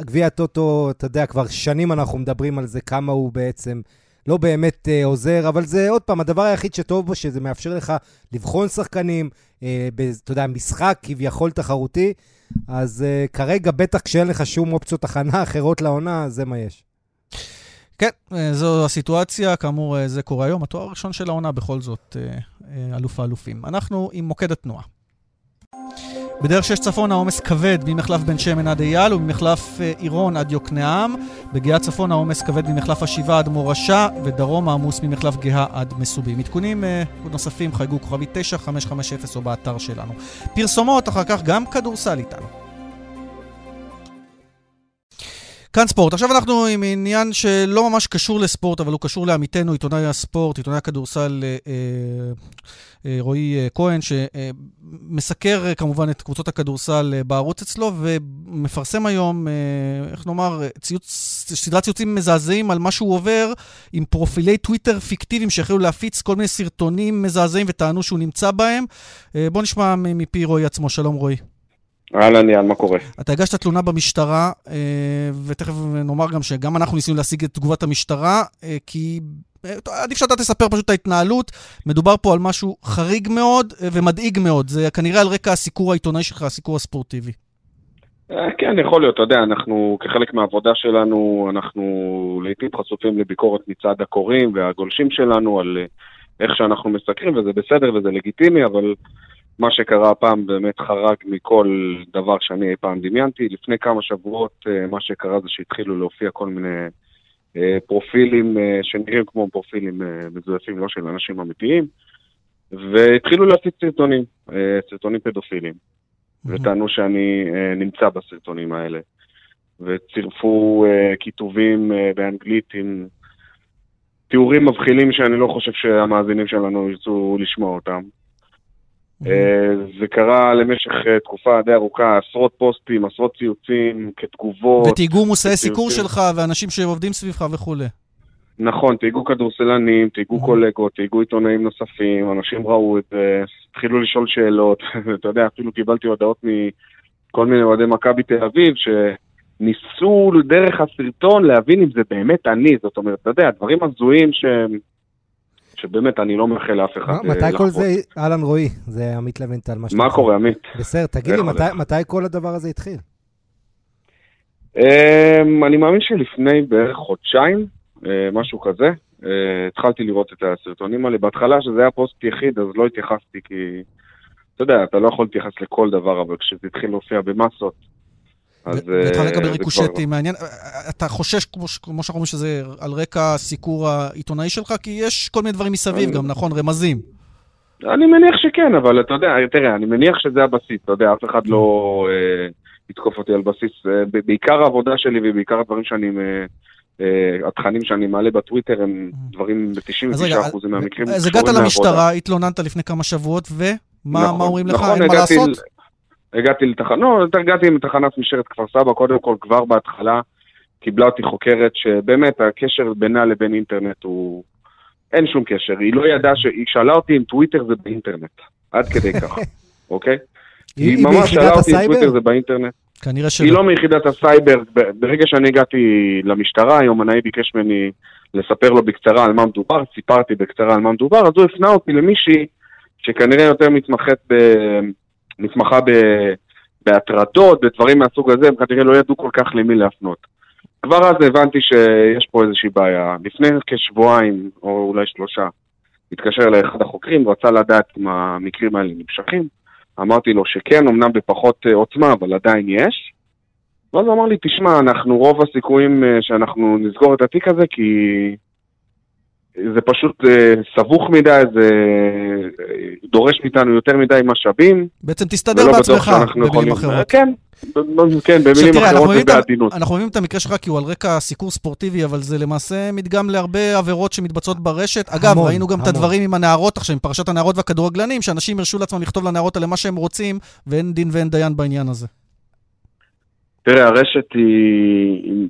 גביע הטוטו, אתה יודע, כבר שנים אנחנו מדברים על זה, כמה הוא בעצם... לא באמת אה, עוזר, אבל זה עוד פעם, הדבר היחיד שטוב בו, שזה מאפשר לך לבחון שחקנים, אה, אתה יודע, משחק כביכול תחרותי, אז אה, כרגע, בטח כשאין לך שום אופציות הכנה אחרות לעונה, זה מה יש. כן, אה, זו הסיטואציה, כאמור, אה, זה קורה היום. התואר הראשון של העונה בכל זאת, אה, אלוף האלופים. אנחנו עם מוקד התנועה. בדרך שש צפון העומס כבד ממחלף בן שמן עד אייל וממחלף אה, עירון עד יוקנעם. בגאה צפון העומס כבד ממחלף השבעה עד מורשה, ודרום העמוס ממחלף גאה עד מסובים. עדכונים אה, נוספים חייגו כוכבי 9550 או באתר שלנו. פרסומות, אחר כך גם כדורסל איתנו. כאן ספורט. עכשיו אנחנו עם עניין שלא ממש קשור לספורט, אבל הוא קשור לעמיתנו, עיתונאי הספורט, עיתונאי הכדורסל אה, אה, אה רועי אה, כהן, שמסקר אה, כמובן את קבוצות הכדורסל אה, בערוץ אצלו, ומפרסם היום, איך נאמר, ציוץ, סדרת ציוצים מזעזעים על מה שהוא עובר עם פרופילי טוויטר פיקטיביים שהחלו להפיץ כל מיני סרטונים מזעזעים וטענו שהוא נמצא בהם. בואו נשמע מפי רועי עצמו. שלום רועי. אהלן יאן, מה קורה? אתה הגשת תלונה במשטרה, אה, ותכף נאמר גם שגם אנחנו ניסינו להשיג את תגובת המשטרה, אה, כי אה, עדיף שאתה תספר פשוט את ההתנהלות. מדובר פה על משהו חריג מאוד ומדאיג מאוד. זה כנראה על רקע הסיקור העיתונאי שלך, הסיקור הספורטיבי. כן, יכול להיות. אתה יודע, אנחנו, כחלק מהעבודה שלנו, אנחנו לעיתים חשופים לביקורת מצד הקוראים והגולשים שלנו על איך שאנחנו מסקרים, וזה בסדר וזה לגיטימי, אבל... מה שקרה הפעם באמת חרג מכל דבר שאני אי פעם דמיינתי. לפני כמה שבועות אה, מה שקרה זה שהתחילו להופיע כל מיני אה, פרופילים אה, שנראים כמו פרופילים מזויפים, לא של אנשים אמיתיים, והתחילו להפיץ סרטונים, סרטונים פדופילים. וטענו שאני נמצא בסרטונים האלה. וצירפו כיתובים באנגלית עם תיאורים מבחילים שאני לא חושב שהמאזינים שלנו ירצו לשמוע אותם. אה, זה קרה למשך אה, תקופה די ארוכה, עשרות פוסטים, עשרות ציוצים כתגובות. ותיגעו מושאי סיקור שלך ואנשים שעובדים סביבך וכולי. נכון, תהיגו כדורסלנים, תהיגו קולגות, תהיגו עיתונאים נוספים, אנשים ראו את זה, התחילו לשאול שאלות, <laughs> אתה יודע, אפילו קיבלתי הודעות מכל מיני אוהדי מכבי תל אביב, שניסו דרך הסרטון להבין אם זה באמת אני, זאת אומרת, אתה יודע, דברים הזויים ש... שבאמת אני לא מאחל לאף אחד מתי אה, כל לחוות. זה, אהלן רועי, זה עמית לבנטל, מה מה קורה, עמית? בסדר, תגיד לי, מתי-? מתי כל הדבר הזה התחיל? אמ, אני מאמין שלפני בערך חודשיים, אה, משהו כזה, אה, התחלתי לראות את הסרטונים האלה. בהתחלה, שזה היה פוסט יחיד, אז לא התייחסתי, כי אתה יודע, אתה לא יכול להתייחס לכל דבר, אבל כשזה התחיל להופיע במסות, אז... ו- והתחלת אה, לקבל ריקושטים כבר- מעניין. אתה חושש, כמו שאנחנו אומרים, שזה על רקע הסיקור העיתונאי שלך? כי יש כל מיני דברים מסביב גם, נכון? רמזים. אני מניח שכן, אבל אתה יודע, תראה, אני מניח שזה הבסיס, אתה יודע, אף אחד לא אה, יתקוף אותי על בסיס, אה, בעיקר העבודה שלי ובעיקר הדברים שאני, אה, אה, התכנים שאני מעלה בטוויטר הם דברים אז רגע, ב-99% מהמקרים אז הגעת. למשטרה, התלוננת לפני כמה שבועות, ומה נכון, מה אומרים לך? נכון, אין מה לעשות? הגעתי לתחנה, לא, הגעתי לתחנת משטרת כפר סבא, קודם כל כבר בהתחלה קיבלה אותי חוקרת שבאמת הקשר בינה לבין אינטרנט הוא... אין שום קשר, היא לא ידעה ש... היא שאלה אותי אם טוויטר זה באינטרנט, עד כדי <laughs> ככה, אוקיי? היא היא ממש שאלה אותי אם? טוויטר זה באינטרנט. כנראה שלא. היא לא מיחידת הסייבר, ברגע שאני הגעתי למשטרה, היומנאי ביקש ממני לספר לו בקצרה על מה מדובר, סיפרתי בקצרה על מה מדובר, אז הוא הפנה אותי למישהי שכנראה יותר מתמחת ב... מתמחה. בהטרדות, בדברים מהסוג הזה, הם כנראה לא ידעו כל כך למי להפנות. כבר אז הבנתי שיש פה איזושהי בעיה. לפני כשבועיים, או אולי שלושה, התקשר אליי אחד החוקרים, רצה לדעת אם המקרים האלה נמשכים. אמרתי לו שכן, אמנם בפחות אה, עוצמה, אבל עדיין יש. ואז הוא אמר לי, תשמע, אנחנו רוב הסיכויים אה, שאנחנו נסגור את התיק הזה, כי זה פשוט אה, סבוך מדי, זה אה, דורש מאיתנו יותר מדי משאבים, בעצם תסתדר בעצמך, במילים יכולים... אחרות. כן, ב- כן, עכשיו במילים תראה, אנחנו אחרות את ובעדינות. אנחנו מבינים את המקרה שלך כי הוא על רקע סיקור ספורטיבי, אבל זה למעשה מדגם להרבה עבירות שמתבצעות ברשת. אגב, המון, ראינו גם את המון. הדברים עם הנערות עכשיו, עם פרשת הנערות והכדורגלנים, שאנשים הרשו לעצמם לכתוב לנערות האלה מה שהם רוצים, ואין דין ואין דיין בעניין הזה. תראה, הרשת היא,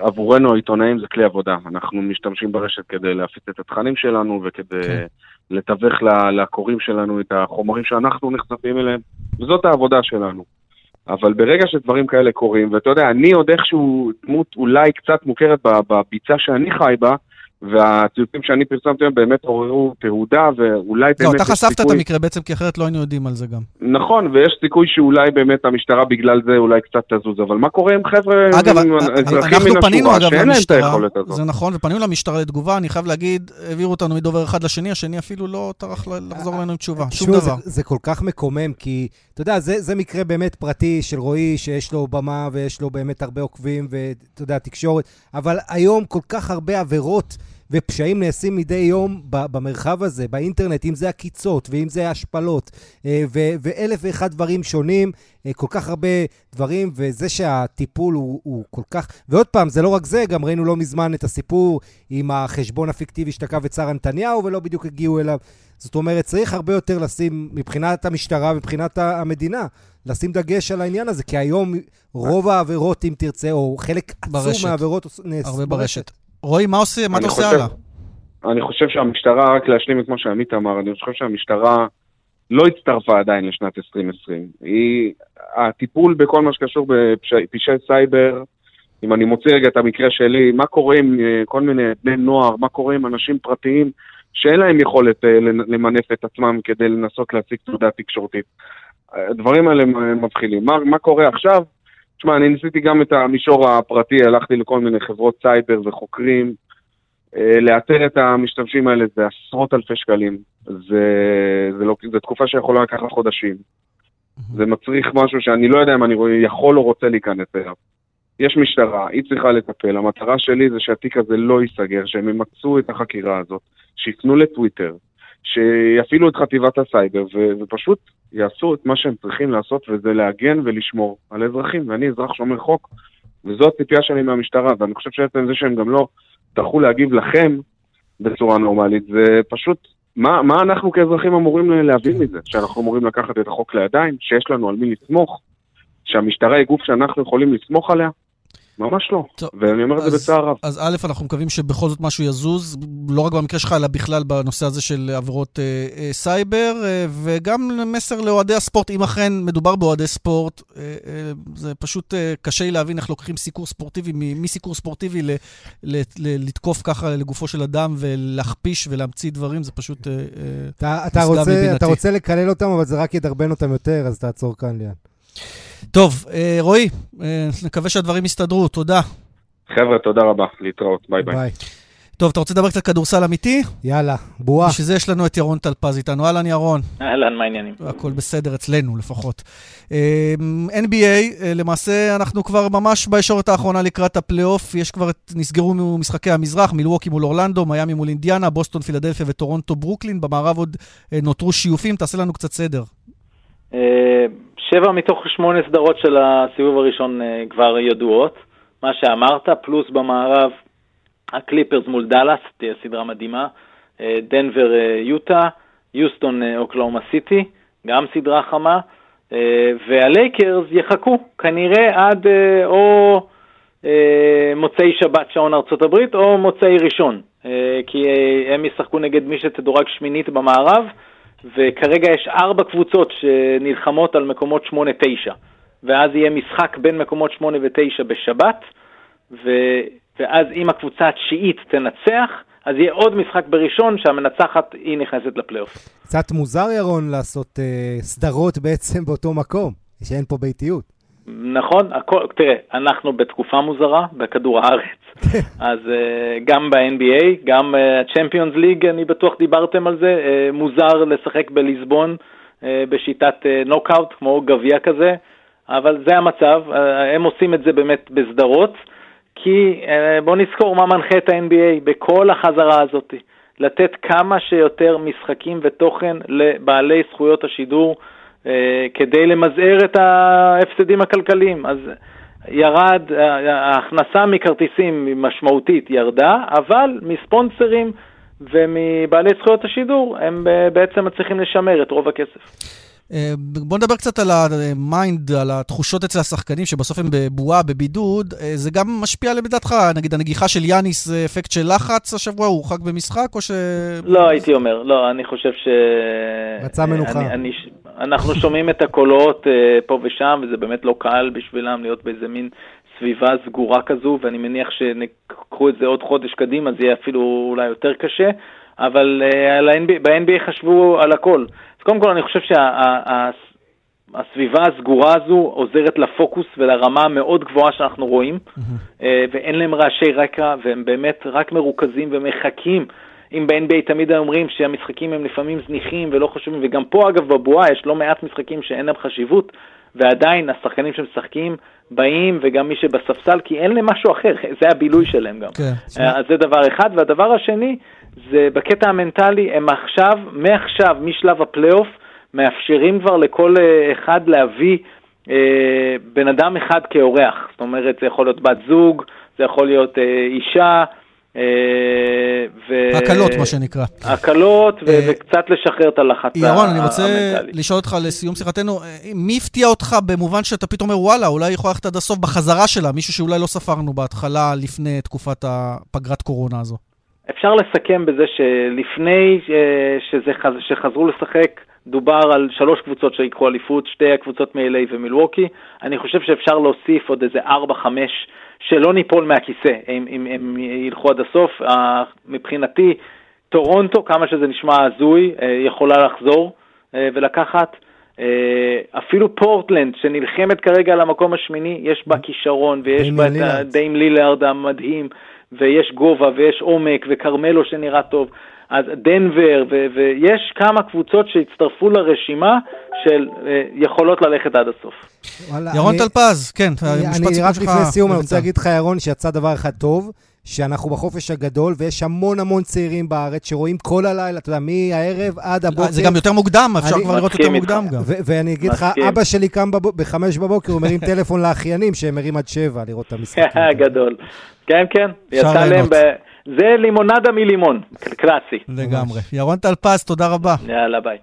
עבורנו העיתונאים זה כלי עבודה. אנחנו משתמשים ברשת כדי להפיץ את התכנים שלנו וכדי כן. לתווך לקוראים שלנו את החומרים שאנחנו נחשפים אליהם, וזאת העבודה שלנו. אבל ברגע שדברים כאלה קורים, ואתה יודע, אני עוד איכשהו דמות אולי קצת מוכרת בביצה שאני חי בה, והציוצים שאני פרסמתי הם באמת עוררו תהודה, ואולי לא, באמת אתה יש חשפת את סיכוי... המקרה בעצם, כי אחרת לא היינו יודעים על זה גם. נכון, ויש סיכוי שאולי באמת המשטרה בגלל זה אולי קצת תזוז, אבל מה קורה עם חבר'ה, אגב, עם אה, אזרחים אנחנו מן פנינו השורה, אגב שאין להם את למשטרה, היכולת הזאת? זה נכון, ופנינו למשטרה לתגובה, אני חייב להגיד, העבירו אותנו מדובר אחד לשני, השני אפילו לא טרח לחזור אלינו עם תשובה, שום תשמעו, זה, דבר. זה כל כך מקומם, כי אתה יודע, זה, זה מקרה באמת פרטי של רועי, שיש לו במה ויש לו באמת הרבה עוקבים, ואתה יודע, תקשורת, אבל היום כל כך הרבה עבירות ופשעים נעשים מדי יום במרחב הזה, באינטרנט, אם זה עקיצות ואם זה השפלות, אה, ו- ואלף ואחד דברים שונים, אה, כל כך הרבה דברים, וזה שהטיפול הוא, הוא כל כך... ועוד פעם, זה לא רק זה, גם ראינו לא מזמן את הסיפור עם החשבון הפיקטיבי שתקף את שרה נתניהו, ולא בדיוק הגיעו אליו. זאת אומרת, צריך הרבה יותר לשים, מבחינת המשטרה, מבחינת המדינה, לשים דגש על העניין הזה, כי היום רוב העבירות, אם תרצה, או חלק ברשת. עצום מהעבירות עוש- נעש- הרבה ברשת. רועי, מה עושה, מה אתה עושה חושב- הלאה? אני חושב שהמשטרה, רק להשלים את מה שעמית אמר, אני חושב שהמשטרה לא הצטרפה עדיין לשנת 2020. היא, הטיפול בכל מה שקשור בפשעי סייבר, אם אני מוציא רגע את המקרה שלי, מה קורה עם אה, כל מיני בני נוער, מה קורה עם אנשים פרטיים שאין להם יכולת אה, למנף את עצמם כדי לנסות להשיג תהודה תקשורתית. הדברים האלה מבחילים. מה, מה קורה עכשיו? תשמע, אני ניסיתי גם את המישור הפרטי, הלכתי לכל מיני חברות סייבר וחוקרים. אה, לאתר את המשתמשים האלה זה עשרות אלפי שקלים. זה, זה, לא, זה תקופה שיכולה לקחת חודשים. זה מצריך משהו שאני לא יודע אם אני יכול או רוצה להיכנס אליו. יש משטרה, היא צריכה לטפל. המטרה שלי זה שהתיק הזה לא ייסגר, שהם ימצו את החקירה הזאת, שיפנו לטוויטר, שיפעילו את חטיבת הסייבר ו- ופשוט יעשו את מה שהם צריכים לעשות, וזה להגן ולשמור על אזרחים. ואני אזרח שומר חוק, וזו הציפייה שלי מהמשטרה, ואני חושב שעצם זה שהם גם לא טרחו להגיב לכם בצורה נורמלית, זה פשוט, מה, מה אנחנו כאזרחים אמורים להבין מזה? שאנחנו אמורים לקחת את החוק לידיים, שיש לנו על מי לסמוך, שהמשטרה היא גוף שאנחנו יכולים לסמוך עליה? ממש לא. טוב, ואני אומר את זה אז- בצער רב. אז א', אנחנו מקווים שבכל זאת משהו יזוז, לא רק במקרה שלך, אלא בכלל בנושא הזה של עבירות אה, אה, סייבר, אה, וגם מסר לאוהדי הספורט, אם אכן מדובר באוהדי ספורט, אה, אה, זה פשוט אה, קשה לי להבין איך לוקחים סיקור ספורטיבי, מסיקור ספורטיבי ל, ל, ל, לתקוף ככה לגופו של אדם ולהכפיש ולהמציא דברים, זה פשוט... אה, אה, אתה, אתה, רוצה, מבינתי. אתה רוצה לקלל אותם, אבל זה רק ידרבן אותם יותר, אז תעצור כאן, ליאן. טוב, אה, רועי, אה, נקווה שהדברים יסתדרו, תודה. חבר'ה, תודה רבה, להתראות, ביי ביי. ביי. טוב, אתה רוצה לדבר קצת כדורסל אמיתי? יאללה, בועה. בשביל זה יש לנו את ירון טלפז איתנו. אהלן, ירון. אהלן, מה העניינים? הכל בסדר אצלנו לפחות. אה, NBA, אה, למעשה אנחנו כבר ממש בישורת האחרונה לקראת הפלייאוף, יש כבר, את, נסגרו משחקי המזרח, מילווקי מול אורלנדו, מיאמי מול אינדיאנה, בוסטון, פילדלפיה וטורונטו, ברוקלין, במערב עוד נותרו שיופים, תעשה לנו קצת סדר. שבע מתוך שמונה סדרות של הסיבוב הראשון אה, כבר ידועות. מה שאמרת, פלוס במערב, הקליפרס מול דאלאס, תהיה סדרה מדהימה. אה, דנבר אה, יוטה, יוסטון אוקלאומה סיטי, גם סדרה חמה. והלייקרס יחכו כנראה עד או מוצאי שבת שעון ארצות הברית או מוצאי ראשון. כי הם ישחקו נגד מי שתדורג שמינית במערב. וכרגע יש ארבע קבוצות שנלחמות על מקומות 8-9, ואז יהיה משחק בין מקומות 8 ו-9 בשבת, ו... ואז אם הקבוצה התשיעית תנצח, אז יהיה עוד משחק בראשון שהמנצחת היא נכנסת לפלייאוף. קצת מוזר, ירון, לעשות אה, סדרות בעצם באותו מקום, שאין פה ביתיות. נכון, הכל, תראה, אנחנו בתקופה מוזרה בכדור הארץ, <laughs> אז uh, גם ב-NBA, גם ה-Champions League, אני בטוח דיברתם על זה, uh, מוזר לשחק בליסבון בשיטת נוקאוט, כמו גביע כזה, אבל זה המצב, הם עושים את זה באמת בסדרות, כי בואו נזכור מה מנחה את ה-NBA בכל החזרה הזאת, לתת כמה שיותר משחקים ותוכן לבעלי זכויות השידור, כדי למזער את ההפסדים הכלכליים. אז ירד, ההכנסה מכרטיסים משמעותית ירדה, אבל מספונסרים ומבעלי זכויות השידור הם בעצם מצליחים לשמר את רוב הכסף. בוא נדבר קצת על ה mind, על התחושות אצל השחקנים, שבסוף הם בבועה, בבידוד. זה גם משפיע לדעתך, נגיד הנגיחה של יאניס זה אפקט של לחץ השבוע, הוא הורחק במשחק, או ש... לא, הייתי אומר, לא, אני חושב ש... רצה מנוחה. אני, אני, אנחנו שומעים את הקולות פה ושם, וזה באמת לא קל בשבילם להיות באיזה מין סביבה סגורה כזו, ואני מניח שנקחו את זה עוד חודש קדימה, זה יהיה אפילו אולי יותר קשה, אבל ב-NBA חשבו על הכל. אז קודם כל אני חושב שהסביבה הסגורה הזו עוזרת לפוקוס ולרמה המאוד גבוהה שאנחנו רואים, ואין להם רעשי רקע, והם באמת רק מרוכזים ומחכים. אם ב-NBA תמיד אומרים שהמשחקים הם לפעמים זניחים ולא חשובים, וגם פה אגב בבועה יש לא מעט משחקים שאין להם חשיבות, ועדיין השחקנים שמשחקים באים, וגם מי שבספסל, כי אין להם משהו אחר, <laughs> זה הבילוי שלהם גם. כן. אז זה דבר אחד, והדבר השני, זה בקטע המנטלי, הם עכשיו, מעכשיו, משלב הפלייאוף, מאפשרים כבר לכל אחד להביא אה, בן אדם אחד כאורח. זאת אומרת, זה יכול להיות בת זוג, זה יכול להיות אה, אישה. ו... הקלות, מה שנקרא. הקלות, ו- וקצת לשחרר את הלחץ המנטלי. ירון, אני רוצה לשאול אותך לסיום שיחתנו, מי הפתיע אותך במובן שאתה פתאום אומר, וואלה, אולי יכול ללכת עד הסוף בחזרה שלה, מישהו שאולי לא ספרנו בהתחלה, לפני תקופת הפגרת קורונה הזו? אפשר לסכם בזה שלפני שזה, שחזרו לשחק, דובר על שלוש קבוצות שיקחו אליפות, שתי הקבוצות מ-LA ומילווקי. אני חושב שאפשר להוסיף עוד איזה ארבע, חמש, שלא ניפול מהכיסא אם, אם הם ילכו עד הסוף. Uh, מבחינתי, טורונטו, כמה שזה נשמע הזוי, uh, יכולה לחזור ולקחת. אפילו פורטלנד, שנלחמת כרגע על המקום השמיני, יש בה כישרון, ויש בה את דיים לילארד המדהים, ויש גובה, ויש עומק, וכרמלו שנראה טוב. אז דנבר, ו- ויש כמה קבוצות שהצטרפו לרשימה של uh, יכולות ללכת עד הסוף. וואלה, ירון טלפז, כן, אני, אני רק לפני סיום, אני רוצה להגיד לך, ירון, שיצא דבר אחד טוב, שאנחנו בחופש הגדול, ויש המון המון ציירים בארץ שרואים כל הלילה, אתה יודע, מהערב עד הבוקר. זה גם יותר מוקדם, אפשר כבר לראות יותר מוקדם גם. ואני אגיד לך, אבא שלי קם בחמש בבוקר, הוא מרים טלפון לאחיינים, שהם מרים עד שבע לראות את המשחק. <laughs> גדול. כן, כן, יצא להם ב... זה לימונדה מלימון, קלאסי. לגמרי. ירון טלפז, תודה רבה. יאללה, ביי.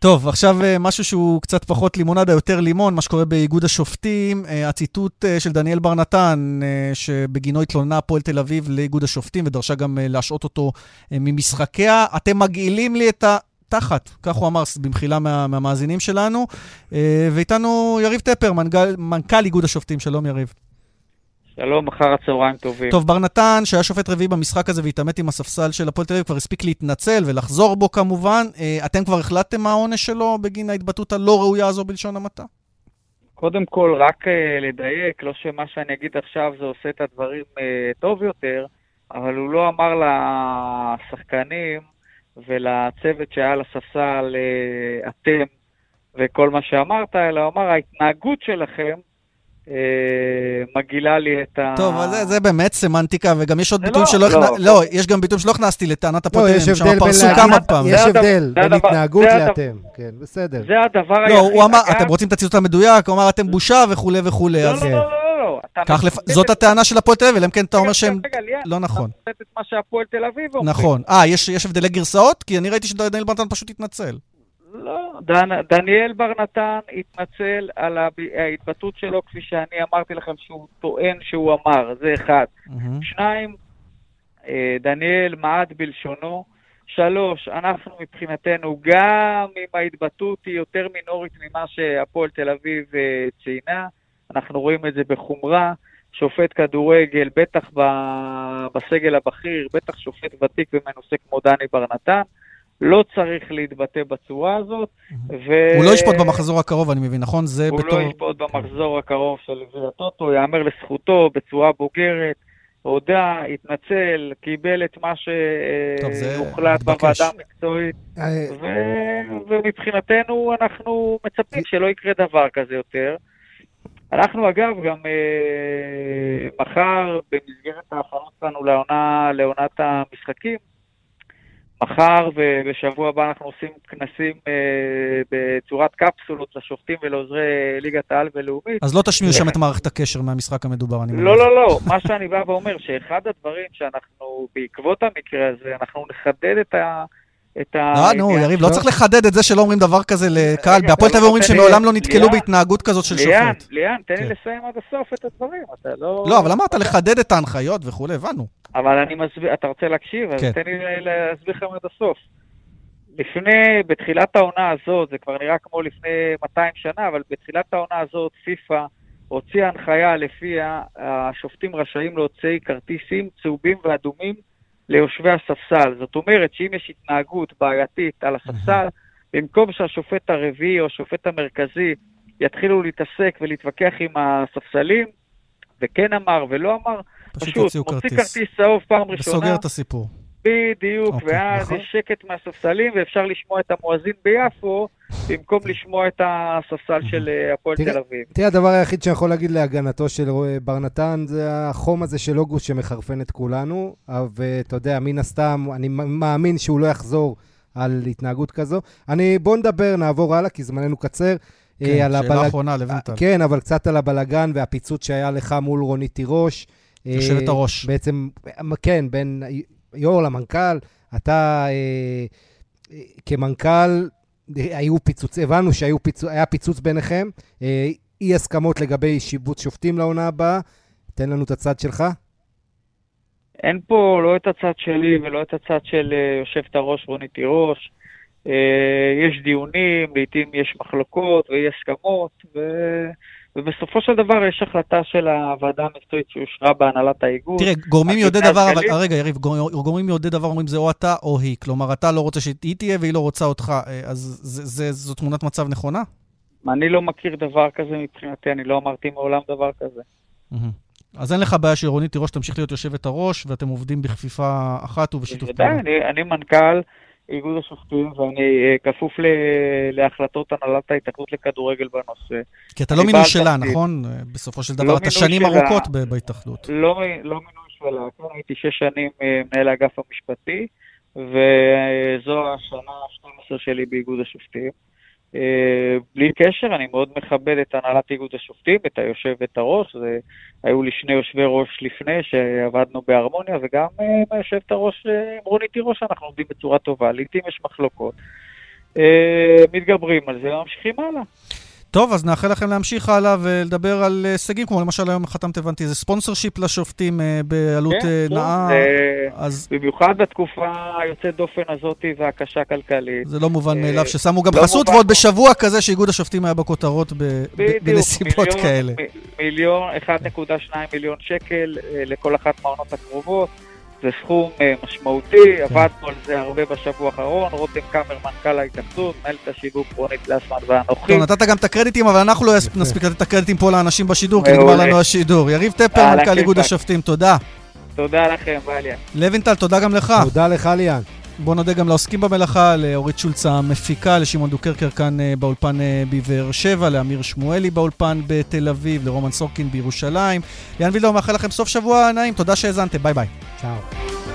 טוב, עכשיו אה, משהו שהוא קצת פחות לימונדה, יותר לימון, מה שקורה באיגוד השופטים. אה, הציטוט אה, של דניאל בר נתן, שבגינו התלוננה הפועל תל אביב לאיגוד השופטים ודרשה גם להשעות אותו ממשחקיה. אתם מגעילים לי את ה... תחת, כך הוא אמר במחילה מה, מהמאזינים שלנו. ואיתנו יריב טפר, מנכ"ל, מנכ"ל איגוד השופטים. שלום, יריב. שלום, אחר הצהריים טובים. טוב, בר נתן, שהיה שופט רביעי במשחק הזה והתעמת עם הספסל של הפועל תל אביב, כבר הספיק להתנצל ולחזור בו כמובן. אה, אתם כבר החלטתם מה העונש שלו בגין ההתבטאות הלא ראויה הזו בלשון המעטה? קודם כל, רק uh, לדייק, לא שמה שאני אגיד עכשיו זה עושה את הדברים uh, טוב יותר, אבל הוא לא אמר לשחקנים ולצוות שהיה על הספסל, אתם וכל מה שאמרת, אלא הוא אמר, ההתנהגות שלכם אה, מגעילה לי את ה... טוב, אבל זה, זה באמת סמנטיקה, וגם יש עוד ביטויים לא, שלא לא, הכנסתי, לא, יש גם ביטויים שלא הכנסתי לטענת לא, הפוטרים, יש הבדל פרסו כמה פעמים. יש הבדל בין התנהגות לאתם. כן, בסדר. זה הדבר לא, היחיד. הוא אמר, אגב- אתם רוצים את הציטוט המדויק, הוא אמר, אתם בושה וכולי וכולי, לא, אז לא, לא, לא, לא, לא. כך לפ- זאת את- הטענה של הפועל תל אביב, אלא אם כן אתה אומר שהם... לא נכון. אתה מצטט את מה שהפועל תל אביב אומרים. נכון. אה, יש יש הבדלי גרסאות? כי אני ראיתי שדניאל ברנתן פשוט התנצל. לא, דן, דניאל בר נתן התנצל על ההתבטאות שלו, כפי שאני אמרתי לכם שהוא טוען שהוא אמר, זה אחד. מהמם. שניים, אה, דניאל מעד בלשונו. שלוש, אנחנו מבחינתנו, גם אם ההתבטאות היא יותר מינורית ממה שהפועל תל אביב אה, ציינה, אנחנו רואים את זה בחומרה. שופט כדורגל, בטח בסגל הבכיר, בטח שופט ותיק ומנוסה כמו דני בר נתן, לא צריך להתבטא בצורה הזאת. ו... הוא לא ישפוט במחזור הקרוב, אני מבין, נכון? זה הוא בתור... לא ישפוט במחזור הקרוב של גביע הטוטו, יאמר לזכותו בצורה בוגרת, הודה, התנצל, קיבל את מה שהוחלט. בוועדה המקצועית, אה, ו- ומבחינתנו אנחנו מצפים שלא יקרה דבר כזה יותר. אנחנו אגב גם אה, מחר, במסגרת ההכנות שלנו לעונה, לעונת המשחקים, מחר ובשבוע הבא אנחנו עושים כנסים אה, בצורת קפסולות לשופטים ולעוזרי ליגת העל ולאומית. אז לא תשמיעו שם את מערכת הקשר מהמשחק המדובר, אני מניח. לא, לא, לא. מה שאני בא ואומר, שאחד הדברים שאנחנו, בעקבות המקרה הזה, אנחנו נחדד את ה... את ה... אה, נו, יריב, לא. צריך לחדד את זה שלא אומרים דבר כזה לקהל. בהפועל תל אביב אומרים שמעולם לא נתקלו ליאן, בהתנהגות כזאת של ליאן, שופט. ליאן, תן לי כן. לסיים עד הסוף את הדברים. אתה לא... לא, אבל אמרת לחדד את ההנחיות וכולי, הבנו. אבל אני מסביר, אתה רוצה להקשיב? אז כן. תן לי להסביר לכם עד הסוף. לפני, בתחילת העונה הזאת, זה כבר נראה כמו לפני 200 שנה, אבל בתחילת העונה הזאת, פיפ"א הוציאה הנחיה לפיה השופטים רשאים להוציא כרטיסים צהובים ואדומים ליושבי הספסל. זאת אומרת שאם יש התנהגות בעייתית על הספסל, במקום שהשופט הרביעי או השופט המרכזי יתחילו להתעסק ולהתווכח עם הספסלים, וכן אמר ולא אמר, פשוט פשוט הוציאו מוציא כרטיס. כרטיס צהוב פעם ראשונה, וסוגר את הסיפור. בדיוק, אוקיי, ואז נכון. יש שקט מהספסלים ואפשר לשמוע את המואזין ביפו, במקום לשמוע את הספסל של אה, הפועל תל אביב. תראה, הדבר היחיד שאני יכול להגיד להגנתו של אה, בר נתן זה החום הזה של אוגוסט שמחרפן את כולנו, ואתה יודע, מן הסתם, אני מאמין שהוא לא יחזור על התנהגות כזו. אני, בוא נדבר, נעבור הלאה, כי זמננו קצר. כן, אה, שאלה הבלג- אחרונה לבנטל. כן, אבל קצת על הבלגן והפיצוץ שהיה לך מול רונית תירוש. אה, יושבת הראש. בעצם, כן, בין יו"ר למנכ"ל, אתה אה, אה, כמנכ"ל, אה, היו פיצוץ, הבנו שהיה פיצוץ, פיצוץ ביניכם, אה, אי הסכמות לגבי שיבוץ שופטים לעונה הבאה. תן לנו את הצד שלך. אין פה לא את הצד שלי ולא את הצד של אה, יושבת הראש רונית תירוש. אה, יש דיונים, לעתים יש מחלוקות ואי הסכמות, ו... ובסופו של דבר יש החלטה של הוועדה המקצועית שאושרה בהנהלת האיגוד. תראה, גורמים יודעי דבר, אבל הגליל. רגע, יריב, גור- גורמים יודעי דבר אומרים זה או אתה או היא. כלומר, אתה לא רוצה שהיא תהיה והיא לא רוצה אותך, אה, אז זה- זה- זו תמונת מצב נכונה? אני לא מכיר דבר כזה מבחינתי, אני לא אמרתי מעולם דבר כזה. אז אין לך בעיה שרונית תירוש תמשיך להיות יושבת הראש, ואתם עובדים בכפיפה אחת ובשיתוף פעולה. אני, אני מנכ"ל איגוד השופטים ואני אה, כפוף ל, להחלטות הנהלת ההתאחדות לכדורגל בנושא. כי אתה לא מינוי שלה, תפקיד. נכון? אה, בסופו של לא דבר, אתה מינוי שנים שלה. ארוכות ב- בהתאחדות. לא, לא מינוי שלה, כן, הייתי שש שנים אה, מנהל האגף המשפטי, וזו השנה ה-12 שלי באיגוד השופטים. אה, בלי קשר, אני מאוד מכבד את הנהלת איגוד השופטים, את היושבת הראש, זה, היו לי שני יושבי ראש לפני שעבדנו בהרמוניה, וגם אה, עם היושבת הראש אה, עם רונית תירוש אנחנו עובדים בצורה טובה, לעיתים יש מחלוקות. אה, מתגברים על זה וממשיכים הלאה. טוב, אז נאחל לכם להמשיך הלאה ולדבר על הישגים, כמו למשל היום חתמת, הבנתי, איזה ספונסר-שיפ לשופטים אה, בעלות כן, אה, נאה. זה- אז במיוחד בתקופה היוצאת דופן הזאת והקשה כלכלית. זה לא מובן מאליו ששמו גם לא חסות. ועוד בשבוע כזה שאיגוד השופטים היה בכותרות ב- בנסיבות כאלה. מיליון, 1.2 מיליון שקל לכל אחת מהעונות הקרובות. זה סכום אה, משמעותי, כן. עבדנו על זה הרבה בשבוע האחרון, רותם קאמר, מנכ"ל ההתאחדות, מנהלת השיווק רונית גלסמן ואנוכי. טוב, נתת גם את הקרדיטים, אבל אנחנו לא. נספיק לתת את הקרדיטים פה לאנשים בשידור, כי. נגמר לנו השידור. יריב טפר, על מנכ"ל איגוד. השופטים, תודה. תודה לכם, בליה. לוינטל, תודה גם לך. תודה לך, ליאן. בוא נודה גם לעוסקים במלאכה, לאורית שולץ המפיקה, לשמעון דוקרקר כאן אה, באולפן אה, בבאר שבע, לאמיר שמואלי באולפן בתל אביב, לרומן סורקין בירושלים. ליאן וילדאו מאחל לכם סוף שבוע נעים, תודה שהאזנתם, ביי ביי. צ'או.